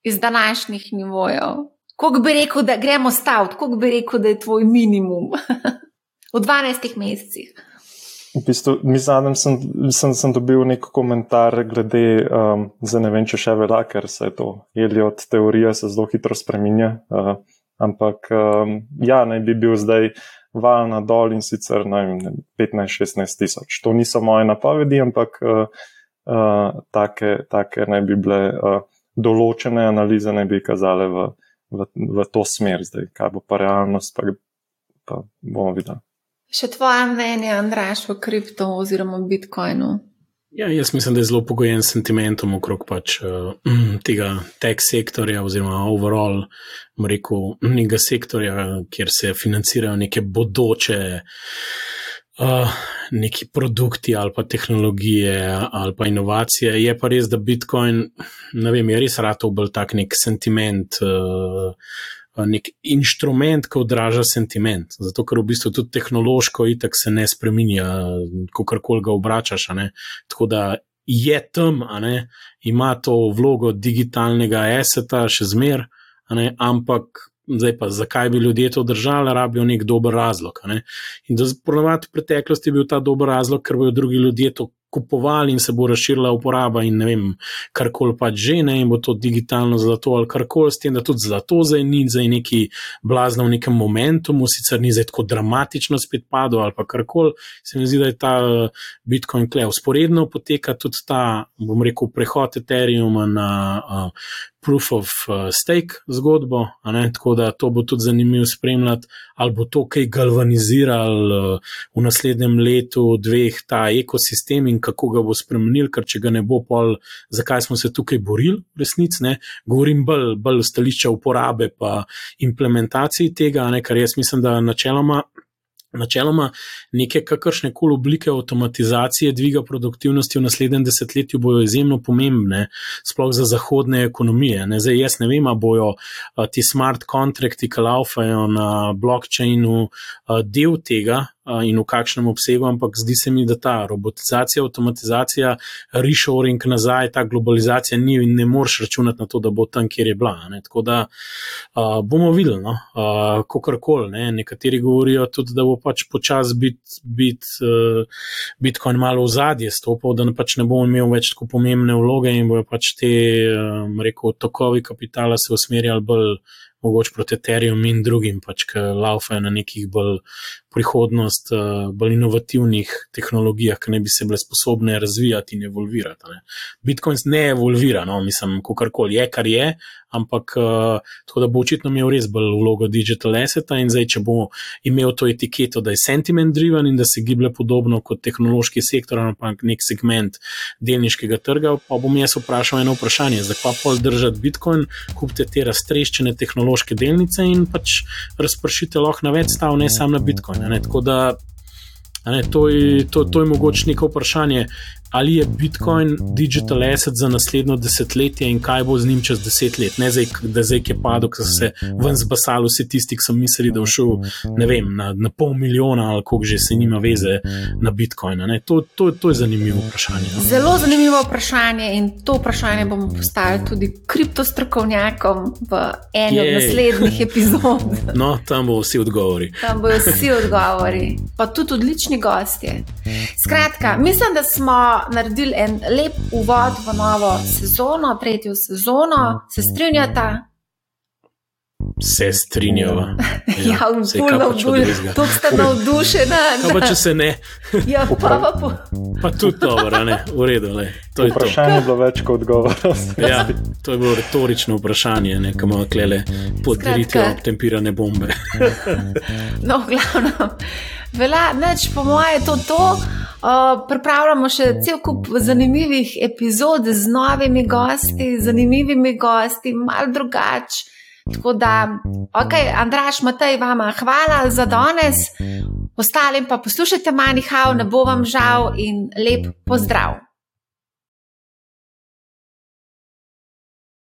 iz današnjih nivojev? Kako bi rekel, da gremo staviti, kako bi rekel, da je tvoj minimum <laughs> v 12 mesecih? V bistvu, mi zadnjem sem, sem, dobil nek komentar glede, um, za ne vem, če še velja, ker se je to Eliot teorija se zelo hitro spreminja. Uh, ampak um, ja, naj bi bil zdaj val na dol in sicer 15-16 tisoč. To niso moje napovedi, ampak uh, uh, take, take naj bi bile uh, določene analize, naj bi kazale v, v, v to smer zdaj. Kaj bo pa realnost, pa, pa bomo videli. Še tvoje mnenje, Andraš, o kripto oziroma bitcoinu? Ja, jaz mislim, da je zelo pogojen s sentimentom okrog pač, uh, <clears throat> tega tech sektorja oziroma overall, rekel, nekega sektorja, kjer se financirajo neke bodoče. Uh, neki produkti ali pa tehnologije ali pa inovacije. Je pa res, da Bitcoin, ne vem, je res rado bolj tak nek sentiment. Uh, nek inštrument, ki odraža sentiment. Zato, ker v bistvu tudi tehnološko itak se ne spremenja, ko karkoli ga obračaš. Tako da je tam, ima to vlogo digitalnega eseta, še zmer, ampak. Zdaj pa, zakaj bi ljudje to držali, rabijo nek dober razlog. Ne? In da ponovadi v preteklosti je bil ta dober razlog, ker bodo drugi ljudje to kupovali in se bo razširila uporaba in ne vem, karkoli pač že ne, in bo to digitalno zlato ali karkoli, s tem, da tudi zlato zdaj ni zdaj neki blazno v nekem momentu, sicer ni zdaj tako dramatično spet padlo ali pa karkoli, se mi zdi, da je ta eh, Bitcoin kle. Usporedno poteka tudi ta, bom rekel, prehod Ethereuma na uh, proof of uh, stake zgodbo, tako da to bo tudi zanimivo spremljati, ali bo to kaj galvaniziralo uh, v naslednjem letu, dveh, ta ekosistem in kako ga bo spremenil, ker če ga ne bo pol, zakaj smo se tukaj borili, v resnici ne. Govorim bolj, bolj stališča uporabe pa implementaciji tega, ne, kar jaz mislim, da načeloma. Načeloma, neke kakršne koli oblike avtomatizacije dviga produktivnosti v naslednjem desetletju bodo izjemno pomembne, sploh za zahodne ekonomije. Ne? Zdaj, jaz ne vem, ali bojo ti smart kontrakti, ki laufajo na blockchainu, del tega, in v kakšnem obsegu, ampak zdi se mi, da ta robotizacija, avtomatizacija, reshoring nazaj, ta globalizacija ni in ne moreš računati na to, da bo tam, kjer je bila. Ne. Tako da uh, bomo videli, no, uh, kako koli. Ne. Nekateri govorijo tudi, da bo pač počas biti bit, uh, Bitcoin malo v zadje stopil, da ne, pač ne bo imel več tako pomembne vloge in bojo pač te, um, rekel, tokovi kapitala se usmerjali bolj mogoče proti Ethereum in drugim, pač, ki laufajo na nekih bolj prihodnost, eh, bolj inovativnih tehnologijah, ki ne bi se bile sposobne razvijati in evolvirati. Ne. Bitcoin ne evolvira, no, mislim, kako koli je, kar je, ampak uh, tako da bo očitno imel res bolj vlogo digital asseta in zdaj, če bo imel to etiketo, da je sentiment driven in da se giblje podobno kot tehnološki sektor, ampak nek segment delniškega trga, pa bom jaz vprašal eno vprašanje, zakaj pa držati Bitcoin, kupite te raztreščene tehnološke delnice in pač razpršite lahko na več stav, ne samo na Bitcoin. Ne? Tako da Ne, to, je, to, to je mogoče neko vprašanje. Ali je Bitcoin digital asset za naslednjo desetletje in kaj bo z njim čez deset let. Ne zdaj, da zdaj je padlo, ker so se ven zbasali vsi tisti, ki so mislili, da bo šel vem, na, na pol milijona ali koliko že se nima veze na Bitcoina. To, to, to je zanimivo vprašanje. No? Zelo zanimivo vprašanje in to vprašanje bomo postavili tudi kriptostrokovnjakom v eni od naslednjih epizod. <laughs> No, tam bodo vsi odgovori. Tam bodo vsi odgovori, pa tudi odlični gostje. Skratka, mislim, da smo naredili en lep uvod v novo sezono, tretjo sezono. Se strinjate? Se strinjava. <laughs> Ja, ja to ste navdušeni. Kaj pa če se ne? Ja, pa, pa, pa. pa tudi dobro, ne, v redu. To je vprašanje to. bilo več kot odgovor. <laughs> Ja, to je bilo retorično vprašanje, ne kamo klele podariti tempirane bombe. <laughs> No, glavno. Vela, neč, po mojem, je to to. Uh, pripravljamo še cel kup zanimivih epizod z novimi gosti, zanimivimi gosti, malo drugače. Tako da, ok, Andraš, Matej, vama hvala za danes, ostalim pa poslušajte manjhav, ne bo vam žal in lep pozdrav.